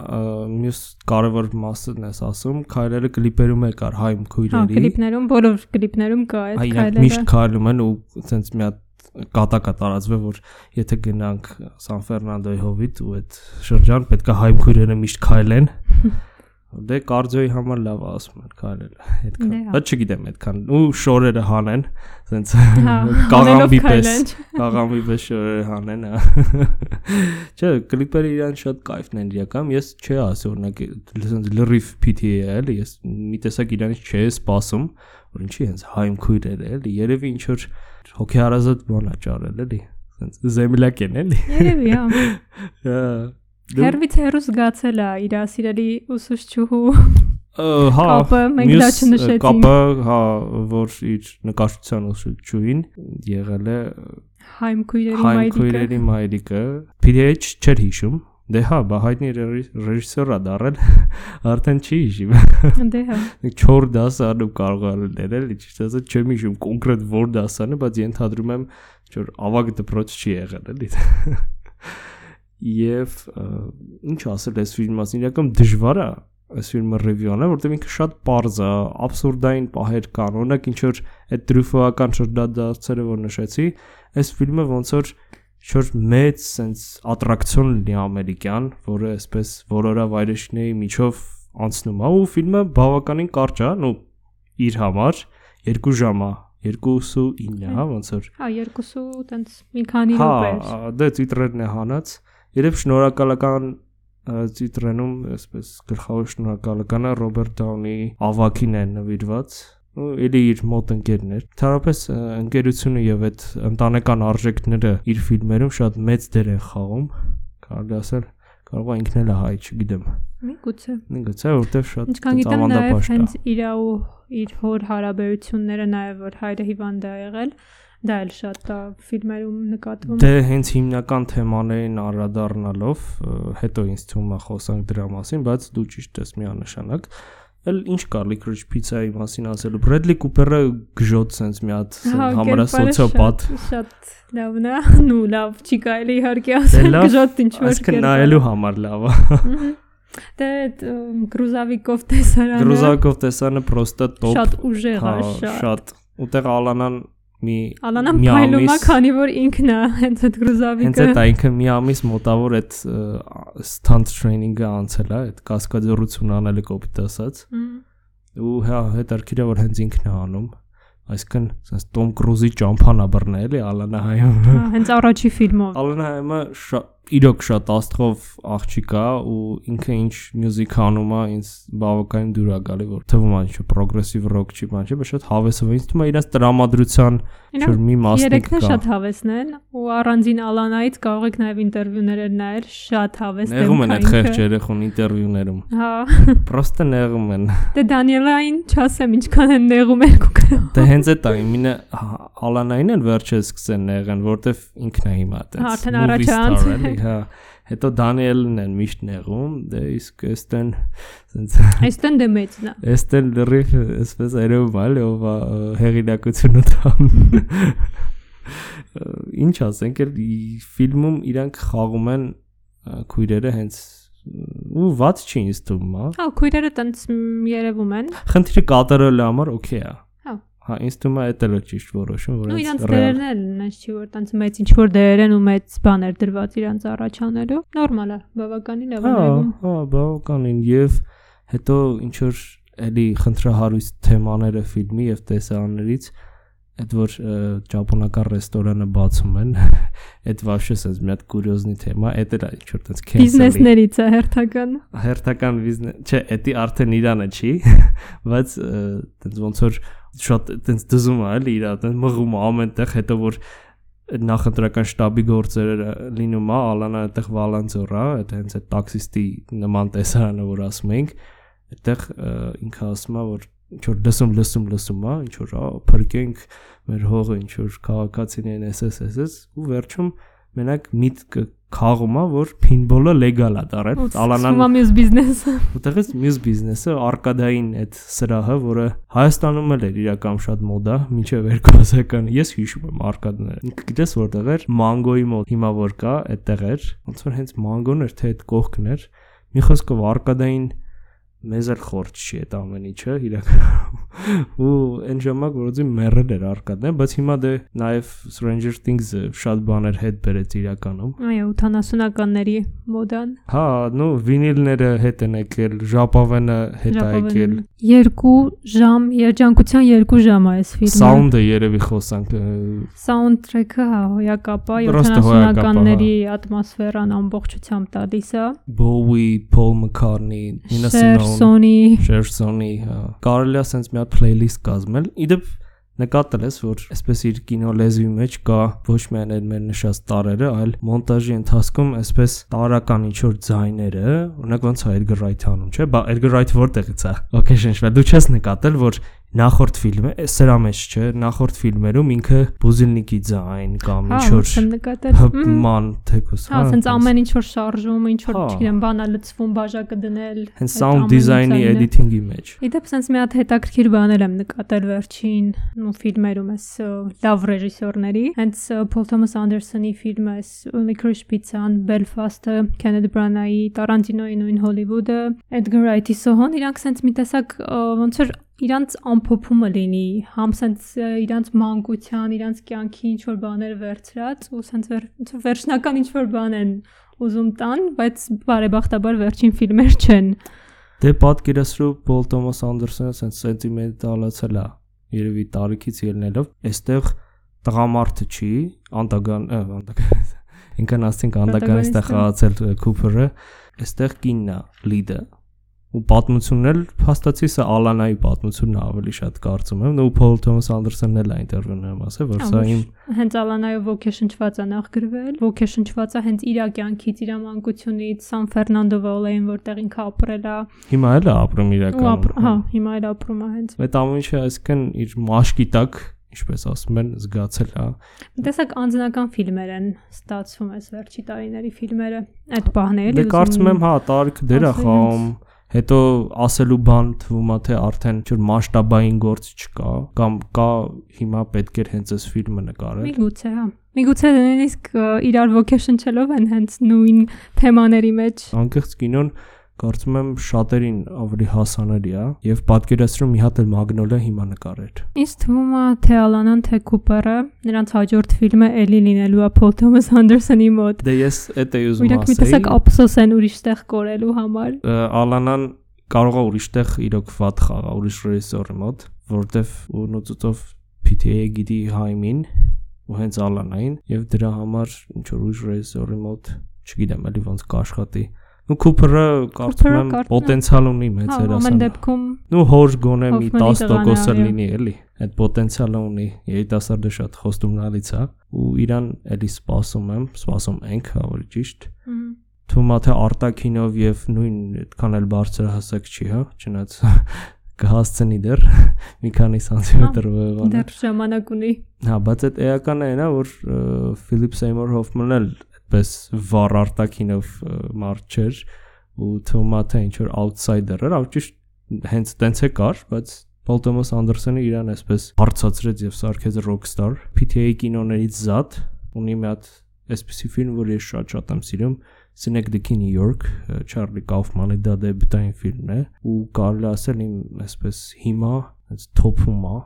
մյուս կարևոր մասն էս ասում, քայլելը կլիպերում է կար հայմ Հա, քույրերի։ կլիպներում, բոլոր կլիպներում կա այդ Այ քայլերը։ միշտ քայլում են ու ցենց մի հատ կատակա տարածվել որ եթե գնանք Սան Ֆերնանդոյի հովիտ ու այդ շրջան պետքա հայմ քույրերը միշտ քայլեն դե կարդիոյի համար լավ է, ասում են քայլելը այդքան Դե հա։ բայց չգիտեմ այդքան ու շորերը հանեն ցենց Հա, կաղամբի պես կաղամբի պես շորերը հանեն հա։ չէ կլիպերը իրան շատ կայֆն են իրական ես չի ասի օրինակ ցենց լրիվ PTA է էլի ես մի տեսակ իրանից չի սպասում որ ինչի հենց հայմ քույրեր է էլի երևի ինչ որ հոգեհարազատ բան է ճարել էլի ցենց զեմլակ են էլի Երևի, հա։ հա Հերվից հերուս զգացել է իր ասիրելի ուսուցչուհու հա կապը, մենք դա չնշեցինք։ կապը հա որ իր նկարչության ուսուցչուհին եղել է հայմ քույրերի հայմ մայրիկը։ քույրերի մայրիկը PDH չէր հիշում դե հա բա հայտնի ռեժիսոր է դարել արդեն չի հիշի Դե հա։ 4 դասանում կարող լինել էլի ճիշտ ասած չեմ հիշում կոնկրետ որ դասանը բայց ենթադրում եմ որ ավագ դպրոց չի եղել էլի եւ ինչ ասել այս ֆիլմի մասին իրական դժվար է այս ֆիլմը ռևյու անել որտեղ ինքը շատ པարզ է абսուրդային պահեր կան օրինակ ինչ որ այդ տրյուֆոական շրջադարձերը որ նշեցի այս ֆիլմը ոնց որ շուտ մեծ sense attraction լինի ամերիկյան որը այսպես որորա վայրեջների միջով անցնում է ու ֆիլմը բավականին կարճ է նո իր համար 2 ժամ է 2.9, հա, ոնց որ։ Հա, 2 ու տենց մի քանի հա, րոպե։ Հա, դե տիտրերն է հանած։ Ա Երբ շնորհակալական ծիտրենում, այսպես գլխավոր շնորհակալականը Ռոբերտ Դաունի ավակին է նվիրված ու էլի իր մոտ ընկերներ։ Թարապես ընկերությունը եւ այդ ընտանեկան արժեքները իր ֆիլմերում շատ մեծ դեր են խաղում։ Կարելի ասել, կարող է ինքն էլ է հայ, չգիտեմ։ Միգուցե։ է որտեվ շատ Ինչքան գիտեմ է։ հենց իր ու իր հոր հարաբերությունները նաև որ հայրը հիվանդ է եղել, դա էլ շատ է ֆիլմերում նկատվում։ Դե հենց հիմնական թեմաներին անդրադառնալով ը, հետո ինձ թվում է խոսանք դրա մասին, բայց դու ճիշտ ես միանշանակ։ Էլ ինչ կա լիկրիչ պիցայի մասին ասելու։ Բրեդլի Կուպերը գժոտ sense մի հատ Հա, համարա սոցիոպատ։ շատ- լավն է։ Նու լավ չի կարելի իհարկե ասել լավ, գժոտ ինչ որ Այսինքն նայելու համար լավ է։ Դե գրուզավիկով տեսարանը Գրուզակով տեսանը պրոստը տոպ։ շատ ուժեղ հա, է, շատ։ շատ։ Ուտեղ Ալանան մի Ալանան փայլում է, քանի որ ինքն է հենց այդ հենց գրուզավիկը։ այդ այնքը մի ամիս մոտավոր այդ stunt training-ը անցել է, այդ կասկադիորություն անելը կոպիտ ասած։ ու հա հետարքիր է որ հենց ինքն է անում այսինքն sense Tom Cruise-ի ճամփան է բռնել էլի Ալանահայում Հա, Հենց առաջի ֆիլմով։ Ալանահայումը շատ իրոք շատ աստղով աղջիկ է ու ինքը ինչ մյուզիկ անում է ինձ բավականին դուր է գալի որ թվում է ինչ պրոգրեսիվ ռոք չի բան չի բայց շատ հավեսով է ինձ թվում է իրաց տրամադրության որ մի մասնիկ Երեքն կա շատ հավեսն են ու առանձին Ալանայից կարող եք նաև ինտերվյուներ նայել, շատ հավես նեղում են այդ խեղճ երեխուն ինտերվյուներում Հա, պրոստը նեղում են դե Դանիելային չասեմ ինչքան են նեղում երկու կրով։ Դե հենց այդ է, իմինը Ալանային էլ վերջը սկսեն նեղեն, որտեվ ինքն է հիմա այդպես։ Հա, արդեն առաջ է անցել։ Հա, հետո Դանիելն են միշտ նեղում, դե իսկ էստեն սենց Այստեն դե մեծն է։ էստեն լրիվ այսպես երևում է, ով հեղինակությունը տան։ Ինչ ասենք, էլ ֆիլմում իրանք խաղում են քույրերը հենց ու ված չի ինձ թվում, հա։ Հա, քույրերը տենց երևում են։ Խնդիրը կատարելու համար օքեյ է։ Հա։ Հա, ինձ թվում է դա էլ ճիշտ որոշում, որ ռեալ- դերերն էլ նենց չի որ տենց մեծ ինչ որ դերեր են ու մեծ բաներ դրված իրանց առաջանելու։ Նորմալ է, բավականին է Հա, նայվում։ հա, բավականին եւ հետո ինչ որ էլի խնդրահարույց թեմաները ֆիլմի եւ տեսարաններից այդ որ ճապոնական ռեստորանը բացում են այդ вообще sense մի հատ կուրիոզնի թեմա այդ էլ ինչ որ տենց cancel բիզնեսներից է հերթական հերթական բիզնես չէ էդի արդեն իրանը չի բայց տենց ոնց որ շատ տենց դզում է էլի իրա տենց մղում ամենտեղ հետո որ նախընտրական շտաբի գործերը լինում է ալանա այդտեղ վալանձորա այդ հենց այդ տաքսիստի նման տեսարանը որ ասում ենք այդտեղ ինքը ասում է որ ինչ որ լսում լսում լսում է ինչ որ փրկենք մեր հողը ինչ որ քաղաքացիներն SSS ու վերջում մենակ միտքը խաղում է որ փինբոլը լեգալ է դարել ալանան ու մյուս բիզնեսը ուտեղից մյուս բիզնեսը արկադային այդ սրահը որը Հայաստանում էլ էր իրական շատ մոդա մինչև 2000-ական ես հիշում եմ արկադները գիտես որտեղ էր? Մանգոյի մոտ հիմա որ կա այդտեղ էր ոնց որ հենց մանգոն էր թե այդ կողքն էր մի խոսքով արկադային մեզ էլ խորտ չի այդ ամեն ինչը իրականում ու այն ժամանակ որոդի մեռել էր արկադն բայց հիմա դե նաև Stranger Things-ը շատ բաներ հետ բերեց իրականում այո 80-ականների մոդան հա նո վինիլները հետ են եկել ժապավենը հետ է եկել 2 ժամ երջանկության 2 ժամ է այս ֆիլմը սաունդը երևի խոսանք սաունդթրեքը հա հոյակապա 70-ականների ատմոսֆերան ամբողջությամբ տալիս է Bowie, Paul McCartney, Nina Simone Շերսոնի Շերսոնի, հա։ Կարելի է sense մի հատ playlist կազմել։ Իդեպ նկատել ես, որ այսպես իր կինո լեզվի մեջ կա ոչ միայն այդ մեր նշած տարերը, այլ մոնտաժի ընթացքում այսպես տարական ինչ որ ձայները, օրինակ ոնց է Edgar Wright անում, չէ՞, բա Edgar Wright որտեղից է։ Okay, շնչվել։ Դու չես նկատել, որ նախորդ ֆիլմը, սրա մեջ չէ, նախորդ ֆիլմերում ինքը բուզիլնիկի ձայն կամ հա, ինչ որ ման թեկոս, հա, ասենց ամեն ինչ որ շարժում, ինչ որ, չգիտեմ, բանա լցվում, բաժակը դնել, հենց sound design-ի editing-ի մեջ։ Իդեպ sense մի հատ հետաքրքիր բաներ եմ նկատել վերջին ու ֆիլմերում էս լավ ռեժիսորների, հենց Paul Thomas Anderson-ի ֆիլմը էս Licorice Pizza-ն, Belfast-ը, Kenneth Branagh-ի, Tarantino-ի նույն Hollywood-ը, Edgar Wright-ի Soho-ն, իրանք sense մի տեսակ ոնց որ իրանց ամփոփումը լինի, համ սենց իրանց մանկության, իրանց կյանքի ինչ որ բաներ վերցրած ու սենց վեր, վերջնական ինչ որ բան են ուզում տան, բայց բարեբախտաբար վերջին ֆիլմեր չեն։ Դե պատկերացրու Պոլ Թոմաս Անդերսոնը սենց սենտիմենտալացել է, երևի տարիքից ելնելով, այստեղ տղամարդը չի, Անտագան, Անտագան ինքն ասենք Անտագանիստը խաղացել Կուպերը, այստեղ կինն է, լիդը ու պատմությունն էլ փաստացի սա Ալանայի պատմությունն ավելի շատ կարծում եմ, ու Փոլ Թոմաս Անդերսոնն էլ ինտերվյուում ասել, որ սա իմ հենց Ալանայով ոգեշնչված է նախ գրվել, ոգեշնչված է հենց իր կյանքից, իր մանկությունից, Սան Ֆերնանդո Վալեին, որտեղ ինքը ապրել է։ Հիմա էլ է ապրում իրականում։ Հա, հիմա էլ ապրում է հենց։ Այդ ամեն ինչը այսքան իր մաշկի տակ ինչպես ասում են, զգացել, հա։ Տեսակ անձնական ֆիլմեր են ստացվում այս վերջի տարիների ֆիլմերը, այդ բաները։ Դե կարծում եմ, հա, տարիք դեր է խաղում հետո ասելու բան թվում է թե արդեն ինչ-որ մասշտաբային գործ չկա կամ կա հիմա պետք էր հենց այս ֆիլմը նկարել։ Միգուցե, հա։ Միգուցե նույնիսկ իրար ոգեշնչելով են հենց նույն թեմաների մեջ։ Անկեղծ կինոն կարծում եմ շատերին ավելի հասանելի է եւ պատկերացրում մի հատ էլ Մագնոլիա հիմա նկարեր։ Ինձ թվում է թե Ալանան թե Կուպերը նրանց հաջորդ ֆիլմը էլի լինելու է Փոլ Թոմաս Անդերսոնի մոտ։ Դե ես էդ էի ուզում ասել։ Իրանք մի տեսակ ափսոս են ուրիշտեղ կորելու համար։ Ալանան կարող է ուրիշտեղ իրոք վատ խաղա ուրիշ ռեժիսորի մոտ, որտեվ ունոցով PTA գիտի հայմին ու հենց Ալանային եւ դրա համար ինչ որ ուրիշ ռեժիսորի մոտ չգիտեմ էլի ոնց կաշխատի ու Cooper-ը կարծում եմ պոտենցիալ ունի մեծ հերասան։ Հա, ամեն դեպքում ու հոր գոնե մի 10%-ը լինի էլի։ Այդ պոտենցիալը ունի։ Երիտասարդը շատ խոստումնալից է ու իրան էլի սպասում եմ, սպասում ենք, ավելի ճիշտ։ Թվում է թե արտակինով եւ նույն այդքան էլ բարձրահասակ չի, հա, չնայած կհասցնի դեռ մի քանի սանտիմետր ուղեղանը։ Դեռ ժամանակ ունի։ Հա, բայց այդ էականն է նա, որ Ֆիլիպ Սեյմոր Հոֆմանն էլ այդպես վառ արտակինով մարդ չէր ու թվում է թե ինչ որ outsider էր, ճիշտ հենց տենց է կար, բայց Paul Thomas Anderson-ը իրան այսպես հարցածրեց եւ սարքեց Rockstar PTA կինոներից զատ ունի մի հատ այսպեսի ֆիլմ, որ ես շատ-շատ եմ սիրում, Synecdoche New York, Charlie Kaufman-ի դա դեբյուտային ֆիլմն է ու կարելի ասել իմ այսպես հիմա այս top-ում է,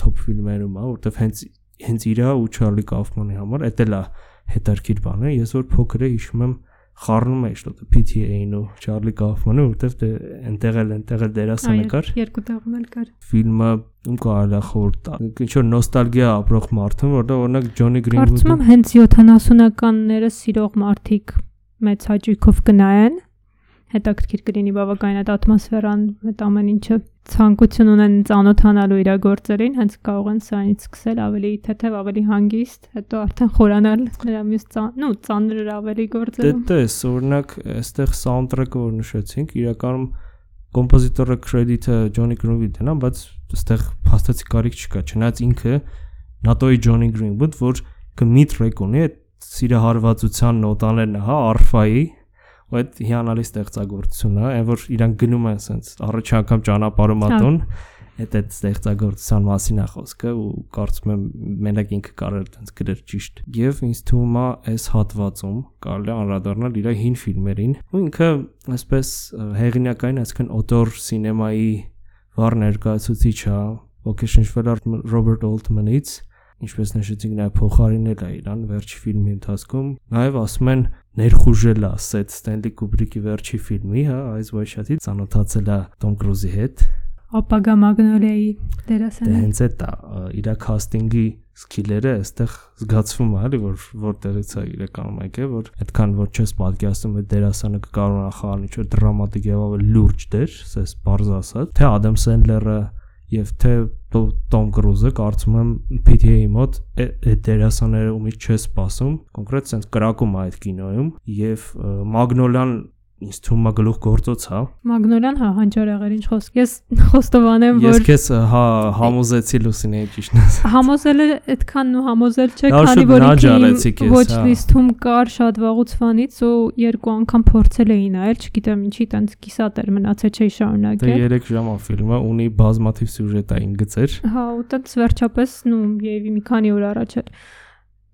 top ֆիլմերում է, որտեվ հենց հենց իրա ու Charlie Kaufman-ի համար էդ էլ է հետաքրքիր բան է։ Ես որ փոքր էի հիշում եմ խառնում էի շտոտը PTA-ին ու Charlie Kaufman-ը, որտեվ դե այնտեղ էլ այնտեղ էլ դերասանը կար։ Երկու տեղում էլ կար։ Ֆիլմը ում կարելի է խորտ ինչ որ նոստալգիա ապրող մարդն, որտեղ օրինակ Johnny Greenwood-ը Կարծում եմ հենց 70-ականները սիրող մարդիկ մեծ հաճույքով կնայեն հետաքրքիր կլինի բավականին այդ ատմոսֆերան այդ ամեն ինչը ցանկություն ունեն ծանոթանալու իր գործերին, հենց կարող են սրանից սկսել ավելի թեթև, ավելի հանգիստ, հետո արդեն խորանալ նրա մյուս ծան, նո, ծանր ավելի Դե գործերում։ տես, օրինակ, այստեղ soundtrack-ը որ նշեցինք, իրականում կոմպոզիտորը credit-ը Johnny Greenwood-ն է, բայց այստեղ փաստացի կարիք չկա, չնայած ինքը NATO-ի Johnny Greenwood, որ կմիտ ռեկ ունի այդ սիրահարվածության նոտաներն է, հա, արֆայի, ու այդ հիանալի ստեղծագործություն է, այն որ իրանք գնում են սենց առաջի անգամ ճանապարհում ատոն, այդ այդ ստեղծագործության մասին է խոսքը ու կարծում եմ մենակ ինքը կարող է այդպես գրել ճիշտ։ Եվ ինձ թվում է այս հատվածում կարելի է անդրադառնալ իր հին ֆիլմերին, ու ինքը այսպես հեղինակային, այսինքն օտոր սինեմայի վառ ներկայացուցիչ է, ոգեշնչվել է Ռոբերտ Օլտմանից ինչպես նշեցինք նաև փոխարինել է իրան վերջի ֆիլմի ընթացքում նաև ասում են ներխուժել է Սեթ Ստենլի Կուբրիկի վերջի ֆիլմի, հա, Wide Shut-ի ծանոթացել է Տոմ Կրուզի հետ։ Ապագա Մագնոլիայի Դե դերասանը։ հենց այդ իր քաստինգի սկիլերը այստեղ զգացվում է, էլի որ որտեղից է իրականում եկել, որ այդքան որ չես պատկերացնում այդ դերասանը կկարողանա խաղալ ինչ-որ դրամատիկ եւ ավելի լուրջ դեր, ասես բարձ ասած, թե Ադամ Սենդլերը եւ թե Տոմ Կրուզը կարծում եմ PTA-ի մոտ այդ դերասանները ումից չես սպասում կոնկրետ sense կրակում է այդ կինոյում եւ Մագնոլյան ինձ թվում է գլուխ գործոց հա Մագնոլյան հա հանճարեղեր ինչ խոսք։ Ես խոստովանեմ, ես որ քեզ հա համոզեցի լուսինեի ճիշտ ասած համոզելը այդքան ու համոզել չէ, քանի որ քեզ, ոչ հա։ լիստում կար շատ վաղուց ֆանից ու երկու անգամ փորձել էի նայել, չգիտեմ ինչի տենց կիսատեր մնացել չէի Դե շարունակել։ 3 ժամա ֆիլմը ունի բազմաթիվ սյուժետային գծեր Հա, ու տենց վերջապես, նու, եւի մի քանի օր առաջ էր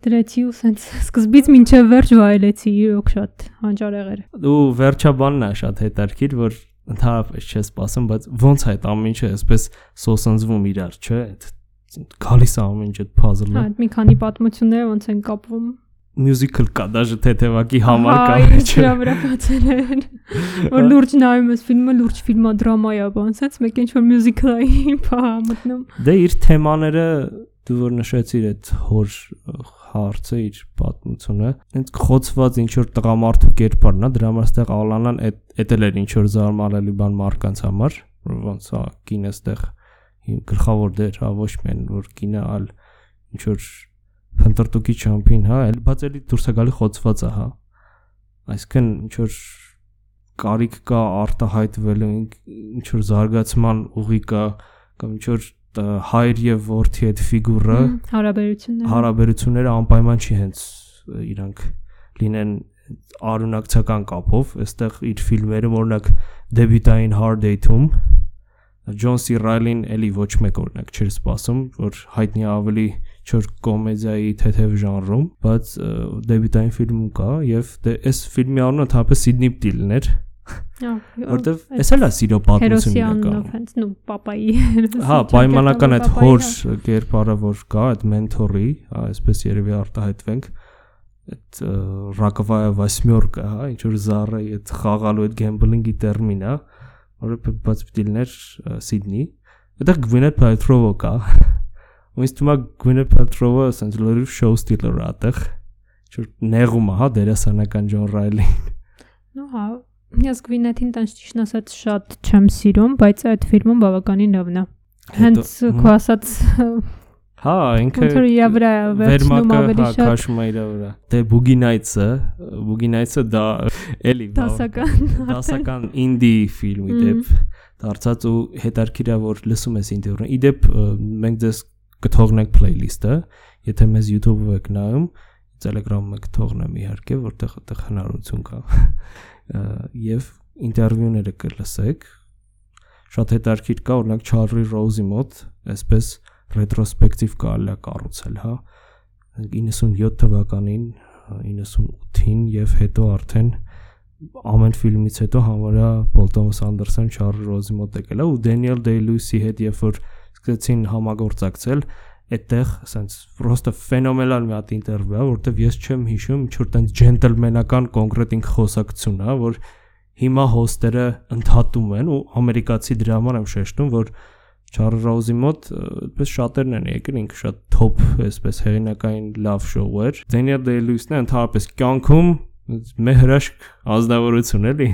դրեցի ու սենց սկզբից մինչև վերջ վայելեցի իրոք շատ հանճարեղեր։ ու վերջաբանն է շատ հետարքիր որ ընդհանրապես չես սպասում բայց ոնց է այդ ամեն ինչը այսպես սոսնձվում իրար չէ այդ գալիս է ամեն ինչ այդ Հա, puzzle-ը այդ մի քանի պատմությունները ոնց են կապվում։ musical կա դաժե թեթևակի համար Հա, կա չէ դրա վրա կացել են։ Որ լուրջ նայում ես ֆիլմը, լուրջ ֆիլմա դրամայա, բան, սենց մեկ ինչ որ մյուզիկլայի բա մտնում։ դե իր թեմաները դու որ նշեցիր այդ հոր հարցը իր պատմությունը այնց խոցված ինչ որ տղամարդու կերպարն է դրա համար ստեղ ալանան այդ էլ էր ինչ որ զարմանալի բան մարկանց համար ոնց է կինը ստեղ իմ գլխավոր դեր հա ոչ միայն որ կինը ալ ինչ որ փնտրտուկի չամփին հա այլ բաց էլի դուրս է գալի խոցված է հա այսինքն ինչ որ կարիք կա արտահայտվելու ինչ որ զարգացման ուղի կա կամ ինչ որ հայր եւ որդի այդ ֆիգուրը Հարաբերությունները։ հարաբերությունները անպայման չի հենց իրանք լինեն արունակցական կապով, այստեղ իր ֆիլմերում օրինակ դեբյուտային Hard Date-ում Ջոն Սի Ռայլին էլի ոչ մեկ օրինակ չէր սպասում, որ հայտնի ավելի չոր կոմեդիայի թեթև ժանրում, բայց դեբյուտային ֆիլմում կա եւ դե այս ֆիլմի անունը թափը Սիդնի Պտիլն էր, որտեվ էս էլ է սիրո պատմություն Հերոսյանով իրականում։ հենց, նու, papai։ Հա, պայմանական այդ հոր կերպարը որ կա, այդ մենթորի, հա, այսպես երևի արտահայտվենք, այդ ռակվայա վասմյորկա, հա, ինչ որ զառը այդ խաղալու այդ գեմբլինգի տերմին է, որը բ- բաց պիտիլներ Սիդնի։ Այդտեղ Gwyneth Paltrow կա։ Ու ինձ թվում է Gwyneth Paltrow-ը ասենց լրիվ show stealer է այդտեղ։ Ինչ որ նեղում է, հա, դերասանական Ջոն Ռայլի։ Նու հա, ես Գվինեթին տենց ճիշտ ասած շատ չեմ սիրում, բայց այդ ֆիլմում բավականին լավն է։ Հենց քո ասած Հա, ինքը ոնց որ իր վրա վերցնում վերմակը ավելի հա շատ քաշում է իր վրա։ Դե Boogie Nights-ը, Boogie Nights-ը դա էլի դասական դասական ինդի ֆիլմի դեպ դարձած ու հետարքիր է որ լսում ես ինտերվյուն։ Իդեպ մենք ձեզ կթողնենք playlist-ը, եթե մեզ YouTube-ով եք նայում, Telegram-ում եք թողնեմ իհարկե, որտեղ այդտեղ հնարավորություն կա։ Եվ ինտերվյուները կլսեք։ Շատ հետարքիր կա, օրինակ Charlie Rose-ի մոտ, այսպես ռետրոսպեկտիվ կարելի է կառուցել, հա 97 թվականին, 98-ին եւ հետո արդեն ամեն ֆիլմից հետո համարյա Paul Thomas Anderson Charlie Rose-ի մոտ եկել է ու Daniel Day-Lewis-ի հետ երբ որ սկսեցին համագործակցել, այդտեղ ասենց պրոստը ֆենոմենալ մի հատ ինտերվյու է, որտեվ ես չեմ հիշում, ինչ որ տենց ջենտլմենական կոնկրետ ինք խոսակցություն է, որ հիմա հոստերը ընդհատում են ու ամերիկացի դրա համար եմ շեշտում, որ Չարլ Ռոուզի մոտ այդպես շատերն են եկել, ինքը շատ top, այսպես հեղինակային լավ շոու էր։ Daniel Day-Lewis-ն է ընդհանրապես կյանքում մեր հրաշք ազնվորություն էլի։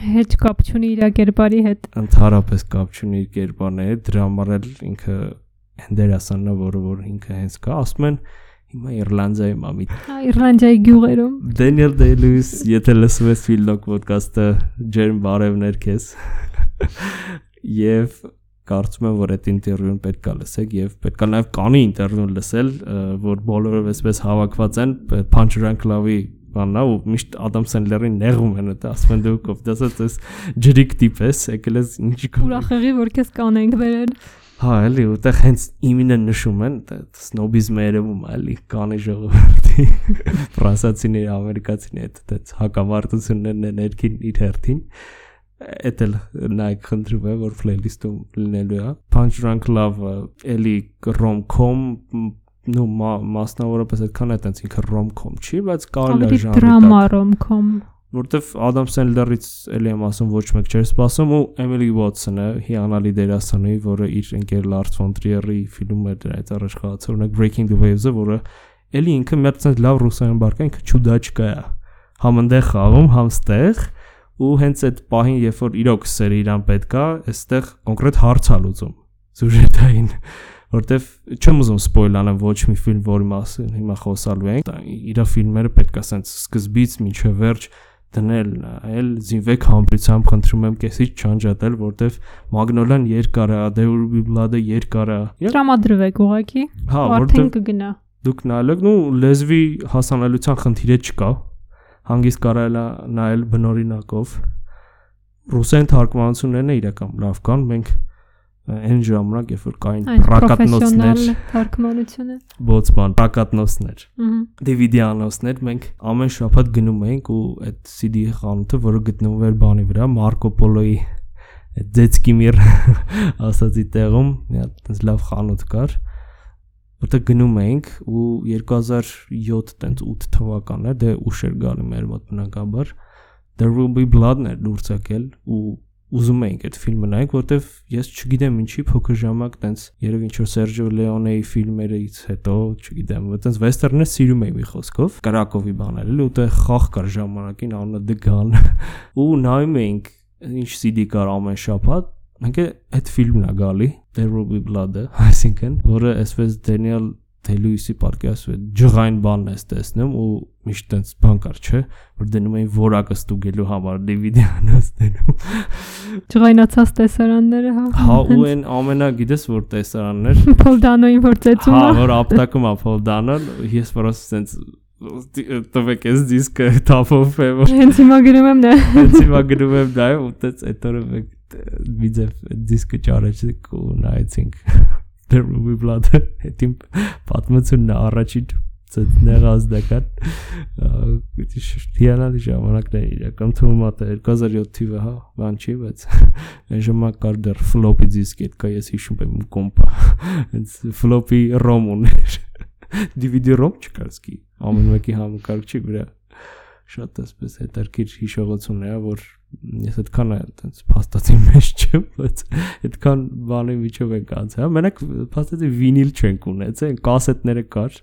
Հետ կապ չունի իր կերպարի հետ։ Ընդհանրապես կապ չունի իր կերպարն հետ, դրա համար էլ ինքը հենդերասանն է, որը որ ինքը հենց կա, ասում են հիմա Իռլանդիայում ամի։ Հա Իռլանդիայի գյուղերում։ Daniel Day-Lewis, եթե լսում ես Phillock podcast-ը, ջերմ բարևներ քեզ։ Եվ կարծում եմ, որ այդ ինտերվյուն պետքա լսեք եւ պետքա նաեւ կանի ինտերվյուն լսել, որ բոլորը այսպես հավաքված են Punch-Run Club-ի բաննա ու միշտ Ադամ Սենդլերին նեղում են դա ասում են դու կով դասած ես ջրիկ տիպ ես եկել ես ինչի ուրախ եղի որ քեզ կանենք վերել Հա, էլի, ուտեղ հենց իմինը նշում են, սնոբիզմը երևում է, էլի, կանի ժողովրդի ֆրանսացիների, ամերիկացիների հետ այդպես հակամարտություններն են ներքին իր հերթին էդ էլ նայեք խնդրում եմ որ playlist-ում լինելու է Punch Drunk Love էլի rom-com նո մասնավորապես այդքան է տենց ինքը rom-com չի, բայց կարելի է ժանրի դրամա rom-com որտեվ Ադամ Սենդլերից էլի եմ ասում ոչ մեկ չէր սպասում ու Էմիլի Ուոտսոնը հիանալի դերասանը, որը իր ընկեր Լարս ֆոն Տրիերի ֆիլմը դրանից առաջ խաղացել, օրինակ Breaking the Waves-ը, որը էլի ինքը մի հատ լավ ռուսերեն բարգա ինքը չուդաչկա է։ Համ ընդեղ խաղում, համ ստեղ ու հենց այդ պահին, երբ որ իրոք սերը իրան պետքա, այստեղ կոնկրետ հարց ա լուծում սյուժետային որտեվ չեմ ուզում սպոյլ անեմ ոչ մի ֆիլմ, որի մասին հիմա խոսալու ենք։ Իրա ֆիլմերը պետքա սենց սկզբից մինչև վերջ դնել, այլ զինվեք համբրությամբ խնդրում եմ կեսից չանջատել, որտեվ Մագնոլան երկար է, Blood-ը երկար է։ Տրամադրվեք ուղակի։ Հա, որտեղ կգնա։ Դուք նայեք, նու լեզվի հասանելիության խնդիրը չկա, հանգիստ կարել է նայել բնորինակով ռուսեն թարգմանություններն իրական լավ կան մենք այն ժամանակ երբ որ կային պրակատնոցներ թարգմանությունը բոցման պրակատնոցներ դիվիդիանոցներ մենք ամեն շաբաթ գնում էինք ու այդ CD խանութը որը գտնվում էր բանի վրա Մարկո Պոլոյի Ձեցկիմիր ասացի տեղում մի հատ լավ խանութ կար որտեղ գնում էինք ու 2007 տենց 8 թվականն է դե ուշ էր գալի մեր մոտ բնականաբար There will be blood-ն էր դուրս եկել ու ուզում էինք այդ ֆիլմը նայենք, որտեվ ես չգիտեմ ինչի փոքր ժամանակ տենց երևի ինչ որ Սերժո Լեոնեի ֆիլմերից հետո, չգիտեմ, տենց վեստերնը սիրում էի մի խոսքով, Կրակովի բաներ, էլի ու տեղ խաղ կար ժամանակին անունը Gun ու նայում էինք ինչ CD կար ամեն շաբաթ մենք այդ ֆիլմն է գալի There will be blood-ը, այսինքն, որը այսպես Դենիել Դելուիսի պատկերացու է ջղային բանն է տեսնում ու միշտ տենց բան կար, չէ, որ դնում էին որակը ստուգելու համար DVD-անոց դնում։ Ջղայնացած տեսարանները, հա։ Հա, ու այն ամենա գիտես որ տեսարաններ։ Փոլդանոին որ ծեծում է։ Հա, որ ապտակում է Փոլդանոն, ես որոս տենց տվեք այս դիսկը տափով է որ հենց հիմա գրում եմ դա հենց հիմա գրում եմ դա ու տենց այդ օրը մեկ վիդեո դիսկը ճարեցինք ու նայեցինք Be blood հետին պատմությունն առաջին ցեցներազդական հիանալի ժամանակներ իրական թվում է 2007 թիվը հա բան չի բայց այն ժամանակ կար դեռ disk այդ կա ես հիշում եմ կոմպա հենց floppy rom ուներ DVD rom չկար սկի ամեն մեկի համակարգ չի վրա շատ էսպես հետարքիր հիշողություն է որ ես այդքան այտենց փաստացի մեջ չեմ, բայց այդքան բանի միջով ենք անցել։ հա, Մենակ փաստացի վինիլ չենք ունեցել, կասետները կար։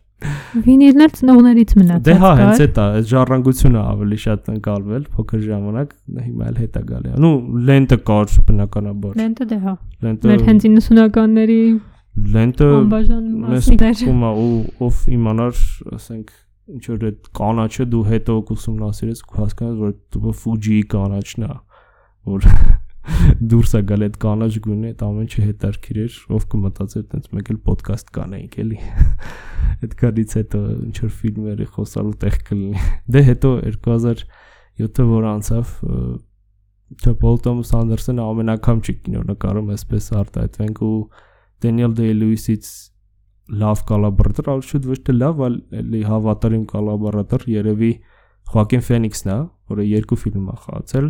Վինիլներ ծնողներից մնացած։ Դե հա, հենց այդ է, այդ ժառանգությունը ավելի շատ ընկալվել փոքր ժամանակ, հիմա էլ հետա գալի։ Նու լենտը կար բնականաբար։ Լենտը դե հա։ Լենտը Մեր հենց 90-ականների լենտը մեզ թվում է ու ով իմանար, ասենք ինչ որ այդ կանաչը դու հետո ուսումնասիրես ու հասկանաս որ դու Fuji-ի կանաչն է որ դուրս է գալ այդ կանաչ գույնը այդ ամեն ինչը հետարքիր էր ով կմտածեր տենց մեկ էլ ոդկաստ կանեինք էլի այդ կարից հետո ինչ որ ֆիլմերի խոսալու տեղ կլինի դե հետո 2007-ը որ անցավ թե Պոլ Թոմաս Անդերսոնը ամեն անգամ չի կինո նկարում այսպես արտահայտվենք ու Դենիել Դեյ-Լուիսից լավ կոլաբորատոր, այլ շուտ ոչ թե լավ, այլ էլի հավատարիմ կոլաբորատոր երևի Խոակին Ֆենիքսն է, որը երկու ֆիլմ է խաղացել,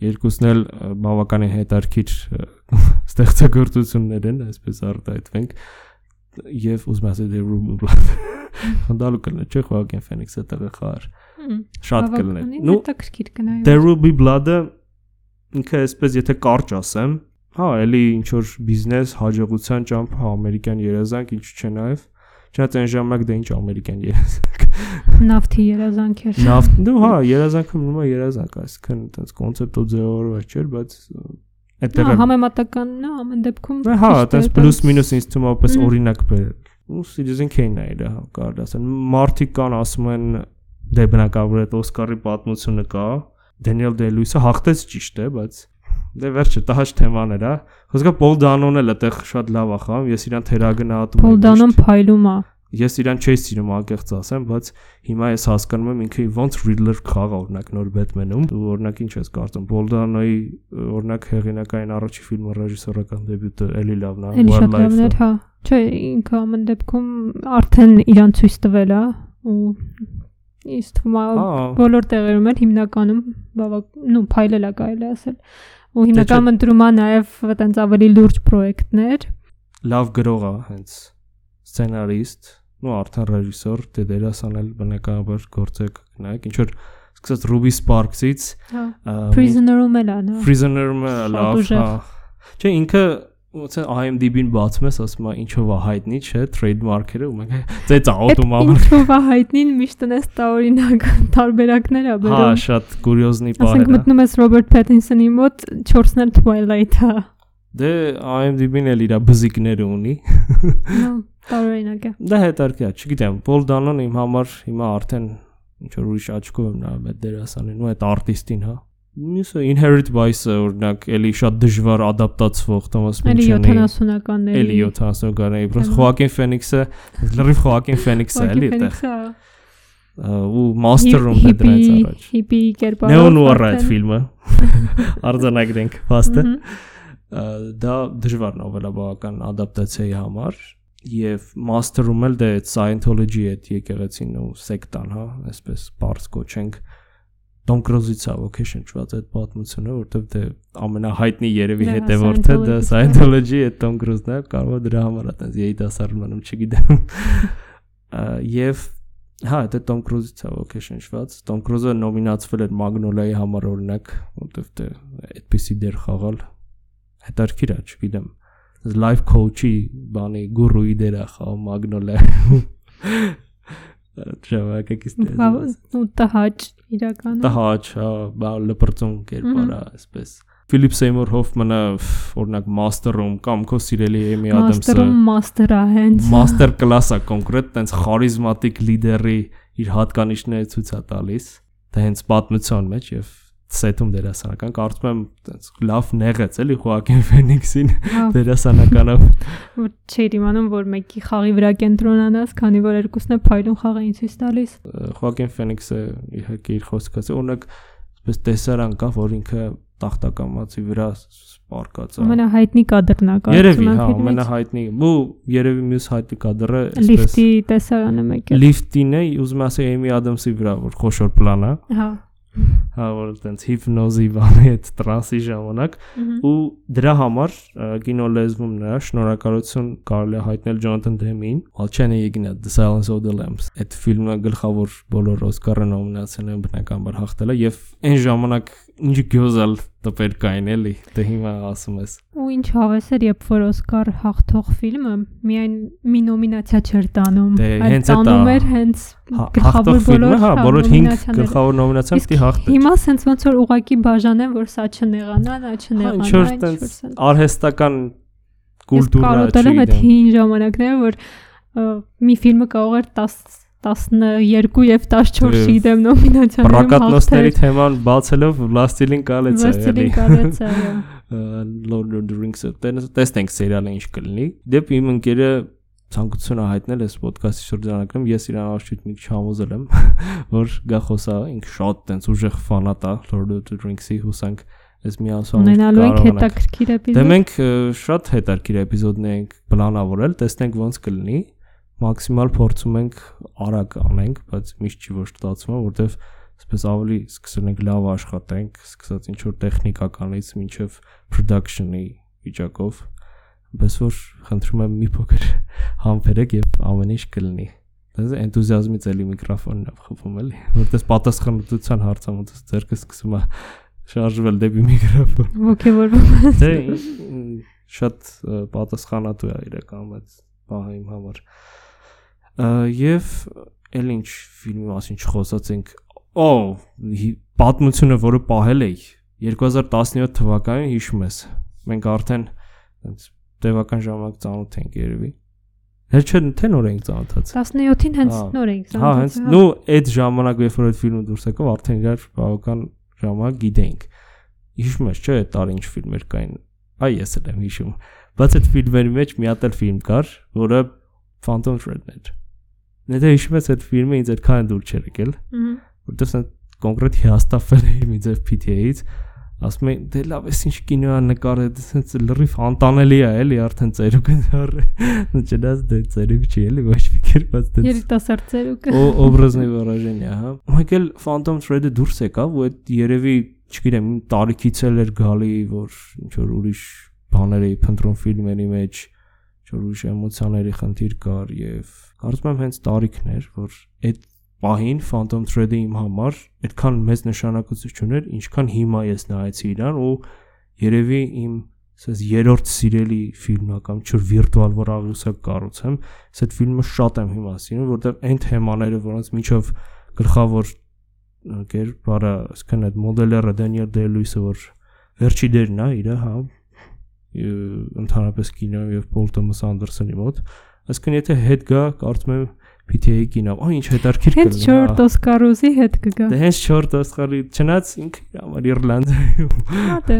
երկուսն էլ բավականին հետարքիր ստեղծագործություններ են, այսպես արտահայտվենք եւ ուզում ասել The Ruby Blood։ Խնդալու կլներ, չէ՞ Joaquin Phoenix-ը տեղը խար։ Շատ հետաքրքիր կնայեմ։ The Ruby Blood-ը ինքը այսպես եթե կարճ ասեմ, հա, էլի ինչ որ բիզնես, հաջողության ճամփ, հա, ամերիկյան երազանք, ինչ չէ նաև Չնայած այն ժամանակ դա ինչ ամերիկյան երազանք։ Նավթի երազանք էր։ Նավթ, դու հա, երազանքը մնում է երազանք, այսինքն այդպես կոնցեպտով ձևավորված չէր, բայց այդտեղ հա համեմատականն է ամեն դեպքում։ Հա, այդպես պլյուս մինուս ինձ թվում է պես օրինակ բերել։ Ու Citizen Kane-ը էր, հա, կարելի ասել։ Մարտիկ կան ասում են դե բնակավար այդ Օսկարի պատմությունը կա։ Դենիել Դելույսը հաղթեց ճիշտ է, բայց դե վերջը տահաճ թեման էր, հա։ Խոսքը Պոլ Դանոն էլ այդտեղ շատ լավ է խաղում, ես իրան թերագնահատում եմ։ Պոլ Դանոն փայլում է ես իրան չէի սիրում անկեղծ ասեմ, բայց հիմա ես հասկանում եմ ինքը ոնց Riddler խաղա օրինակ նոր Batman-ում, ու օրինակ ինչ ես կարծում, Boldano-ի օրինակ հեղինակային առաջի ֆիլմը ռեժիսորական դեբյուտը էլի լավն է, Wildlife-ը։ հա։ Չէ, ինքը ամեն դեպքում արդեն իրան ցույց տվել է ու իսկ թվում է բոլոր տեղերում էլ հիմնականում բավակ, նու փայլել է կարելի ասել։ Ու հիմնականում ընտրում է նաև այտենց ավելի լուրջ պրոյեկտներ։ Լավ գրող է հենց սցենարիստ ու արդեն ռեժիսոր, դե դերասան էլ բնականաբար գործեք նայեք, ինչ որ սկսած Ruby Sparks-ից, հա Prisoner-ում էլ նո։ Prisoner-ում լավ, հա։ Չէ, ինքը ոնց է IMDb-ին բացում ես, ասում է ինչով է հայտնի, չէ, trademark-երը ու մենք ծեծ աուտոմ ամ։ Ինչով է հայտնին միշտ ունես տարօրինակ տարբերակներ ա բերում։ Հա, շատ կուրիոզնի բան է։ Ասենք մտնում ես Robert Pattinson-ի մոտ 4-ն էլ Twilight-ը։ Դե IMDb-ն էլ իր բզիկները ունի։ Նո, տարօրինակ է։ Դա հետարքի է, չգիտեմ, Paul Dano-ն իմ համար հիմա արդեն ինչ որ ուրիշ աչքով եմ նայում այդ դերասանին ու այդ արտիստին, հա Մյուսը Inherit Vice-ը օրինակ էլի շատ դժվար ադապտացվող Thomas Pynchon-ի։ Էլի 70-ականների։ Էլի 70-ականների, պրոս Joaquin Phoenix-ը, լրիվ Joaquin Phoenix-ը էլի այդտեղ։ ու Master-ում դե դրանից առաջ։ Hippie կերպարով։ Նեոնուար այդ ֆիլմը։ Արձանագրենք փաստը։ Դա դժվար նովելա բավական ադապտացիայի համար եւ master-ում էլ դե Scientology այդ եկեղեցին ու սեկտան, հա, այսպես բարձ կոչենք Tom Cruise-ից է ոգեշնչված այդ պատմությունը, որովհետև դե ամենահայտնի երևի հետևորդը դա Scientology է Tom Cruise-ն է, կարող է դրա համար այտենց երիտասարդ մնում, չգիտեմ։ Եվ հա, դա Tom Cruise-ից է ոգեշնչված։ Tom Cruise-ը նոմինացվել էր Magnolia-ի համար օրինակ, որովհետև դե այդպիսի դեր խաղալ հետարքիր է, չգիտեմ life coach-ի բանի գուրուի դեր է խաղում Magnolia-ում ժամանակակից դեր։ Ու տհաճ իրականում։ Տհաճ, հա, լպրծուն կերպարա, այսպես։ Ֆիլիպ Սեյմոր Հոֆմանը օրինակ մաստերում կամ քո սիրելի Էմի Ադամսը մաստերում մաստերա հենց մաստեր կլասա կոնկրետ տենց խարիզմատիկ լիդերի իր հատկանիշները ցույց է տալիս դա հենց պատմության մեջ եւ սեթում դերասանական կարծում եմ այդպես լավ նեղեց էլի Խոակին Ֆենիքսին հա։ դերասանականով չէր իմանում որ մեկի խաղի վրա կենտրոնանաս քանի որ երկուսն է փայլուն խաղային ցույց տալիս Խոակին Ֆենիքսը իհարկե իր խոսքած է օրինակ այսպես տեսարան կա որ ինքը տախտակամացի վրա սպարկած է ամենահայտնի կադրն է կարծում եմ երևի հա ամենահայտնի ու երևի մյուս հայտնի կադրը այսպես լիֆտի տեսարանը մեկ է լիֆտին է ուզում ասել Էմի Ադամսի վրա որ խոշոր պլան է հա հա որ տենց հիպնոզի բանի այդ տրանսի ժամանակ ու դրա համար կինոլեզվում նրա շնորհակալություն կարելի է հայտնել Ջոնաթան Դեմին Ալչենի Իգնատ The Silence of the Lambs այդ ֆիլմը գլխավոր բոլոր Օսկարը նոմինացիաներում բնականաբար հաղթել է եւ այն ժամանակ ինչ գյոզալ տպեր կային էլի դե հիմա ասում ես ու ինչ հավես էր երբ որ Օսկար հաղթող ֆիլմը միայն մի նոմինացիա չէր տանում դե այդ տանում էր հենց հա, գլխավոր բոլոր հա բոլոր 5 գլխավոր նոմինացիան պիտի հաղթեր հիմա սենց ոնց որ ուղակի բաժանեն որ սա չնեղանա նա չնեղանա ինչ որ տենց արհեստական կուլտուրա չի կարոտել եմ այդ հին ժամանակները որ մի ֆիլմը կարող էր 10 12 եւ 14-ի դեմ նոմինացիաներում Պրոկատնոստերի թեման բացելով Last-Lin Calets է, էլի։ Last-Lin Calets է, այո։ Lord of the Rings-ը տեսնենք սերիալը ինչ կլինի։ Դեպի իմ ընկերը ցանկությունը հայտնել էս ոդկասթի շրջանակում ես իրան արշիտ մի քիչ համոզել եմ որ գա խոսա ինք շատ տենց ուժեղ ֆանատ է Lord of the Rings-ի հուսանք այս մի ասում ունենալու ենք հետաքրքիր էպիզոդ։ Դե մենք շատ հետաքրքիր էպիզոդներ ենք պլանավորել, տեսնենք ոնց կլինի մաքսիմալ փորձում ենք արագ անենք, բայց միշտ չի ոչ ստացվում, որովհետև այսպես ավելի սկսել ենք լավ աշխատենք, սկսած ինչ որ տեխնիկականից մինչև production-ի վիճակով բայց որ խնդրում եմ մի փոքր համբերեք եւ ամեն ինչ կլինի դες էնտուզիազմից էլի միկրոֆոնն է խփում էլի որտես պատասխանատվության հարցը ոնց ձերքը սկսում է շարժվել դեպի միկրոֆոն ոգևորվում դե շատ պատասխանատու է իրական այդ բահը իմ համար եւ էլ ինչ ֆիլմի մասին չխոսացինք օ պատմությունը որը պահել էի 2017 թվականին հիշում ես մենք արդեն այնց տևական ժամանակ ծանոթ ենք երևի Հենց չէ թե նոր ենք ծանոթացել 17-ին հենց նոր ենք ծանոթացել Հա հենց նու այդ ժամանակ երբ որ այդ ֆիլմը դուրս եկավ արդեն իրար բավական ժամանակ գիտեինք Հիշում ես չէ այդ տարի ինչ ֆիլմեր կային այ ես էլ եմ հիշում բայց այդ ֆիլմերի մեջ մի հատ էլ ֆիլմ կար որը Phantom Thread-ն էր Եթե հիշում ես այդ ֆիլմը ինձ այդքան դուր չէր եկել։ Որտեղ սա կոնկրետ հիաստավել է իմ ձև PTA-ից։ Ասում եմ, դե լավ, էս ինչ կինոա նկարել, դա սենց լրիվ անտանելի է, էլի արդեն ծերուկ է դառը։ Չնայած դե ծերուկ չի էլի ոչ մի կերպ, բայց դա երիտասարդ ծերուկը։ Օ օբրազնի վարաժենիա, հա։ Ուրեմն Phantom Thread-ը դուրս եկավ, ու այդ երևի, չգիտեմ, տարիքից էլ էր գալի, որ ինչ որ ուրիշ բաներ էի փնտրում ֆիլմերի մեջ, ինչ որ ուրիշ էմոցիաների խնդիր կար եւ կարծում եմ հենց տարիքն էր որ այդ պահին Phantom Thread-ը իմ համար այդքան մեծ նշանակություն ուներ, ինչքան հիմա ես նայեցի իրան ու երևի իմ ասես երրորդ սիրելի ֆիլմն է կամ չոր վիրտուալ որ աղյուսակ կառուցեմ, ես այդ ֆիլմը շատ եմ հիմա սիրում, որտեղ այն թեմաները, որոնց միջով գլխավոր կերպարը, ասկան այդ մոդելերը Դանիել Դելույսը որ վերջի դերն է իր, հա, ընդհանրապես կինո եւ Պոլ Թոմաս Անդերսոնի մոտ, այսինքն եթե հետ գա, կարծում եմ PTA կինո, այ ինչ հետարքիր կլինի։ Հենց 4 Օսկարուզի հետ կգա։ Դե հենց 4 Օսկարի, չնայած ինքը իր համար Իռլանդիայում։ Հա դե։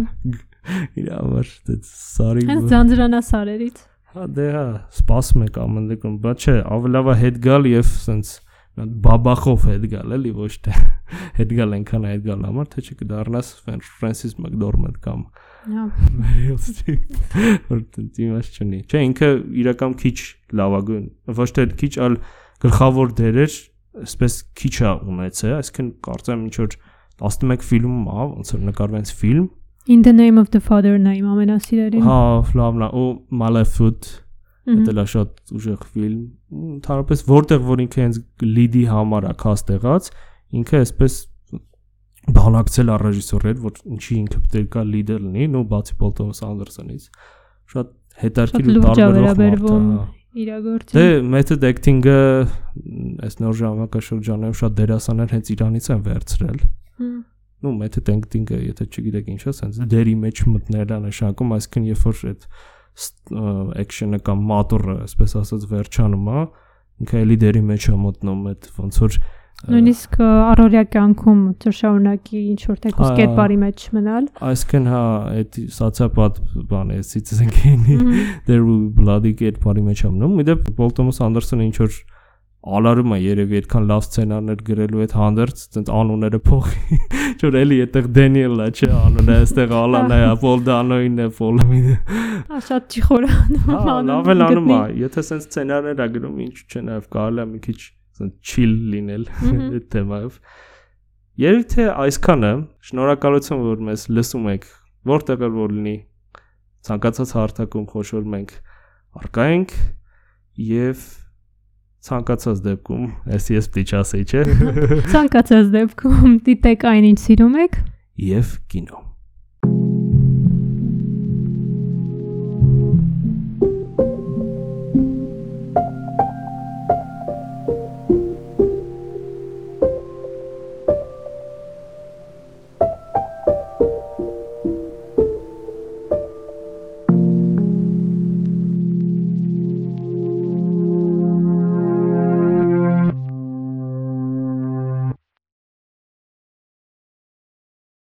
Իր համար դե սարի։ Հենց ձանձրանասարերից։ Հա դե հա, սպասում եք ամեն դեպքում, բայց չէ, ավելի լավ է հետ գալ եւ սենց բաբախով հետ գալ էլի ոչ թե հետ գալ այնքան հետ գալ համար թե չկդառնաս Ֆրանսիս Մակդորմենդ կամ որ դիմաց չունի։ Չէ, ինքը իրական քիչ լավագույն, ոչ թե քիչ, այլ գլխավոր դերեր այսպես քիչ է ունեցել, այսինքն կարծեմ ինչ որ 11 ֆիլմ ա, ոնց որ նկարվեց ֆիլմ In the name of the father-ն է իմ ամենասիրելին։ Հա, լավն է, ու Malefoot Դա շատ ուժեղ ֆիլմ։ Ընդհանրապես որտեղ որ ինքը հենց լիդի համար է cast եղած, ինքը այսպես բանակցել է ռեժիսորներ, որ ինչի ինքը պետք է կա լիդեր լինի, նո բացի Պոլ Թոմաս Անդերսոնից։ Շատ հետաքրքիր ու է իրագործի։ Դե method acting-ը այս նոր ժամանակաշրջանում շատ դերասաններ հենց Իրանից են վերցրել։ Ну method acting-ը, եթե չգիտեք ինչ է, sense դերի մեջ մտնելա նշանակում, այսինքն երբ որ այդ action-ը կամ մատուրը, այսպես ասած, վերջանում է, ինքը էլի դերի մեջ է մտնում այդ ոնց որ Նույնիսկ առօրյա կյանքում ծրշարունակի ինչ որ տեկուս կերպարի մեջ մնալ։ Այսինքն հա, այդ սոցիոպատ բան է, Citizen Kane-ի there will be bloody կերպարի մեջ ամնում։ Իդեպ Paul Thomas Anderson-ը ինչ որ ալարում է երևի այդքան լավ սցենարներ գրելու այդ հանդերձ ցենց անունները փոխի ճոր էլի այդտեղ Դենիելը չէ անունը այստեղ Ալանն է Պոլ Դանոյն է Պոլմինը հա շատ չի խորանում հա լավ էլ անում է եթե ցենց սցենարներ ա գրում ինչ չէ նաև կարելի է մի քիչ chill լինել այդ թեմայով։ Երբ թե այսքանը շնորհակալություն որ մեզ լսում եք, որտեղ էլ որ լինի ցանկացած հարթակում խոշոր մենք արկա ենք եւ ցանկացած դեպքում, ես ես պիտի չասեի, չէ։ Ցանկացած դեպքում դիտեք այնինչ սիրում եք եւ կինո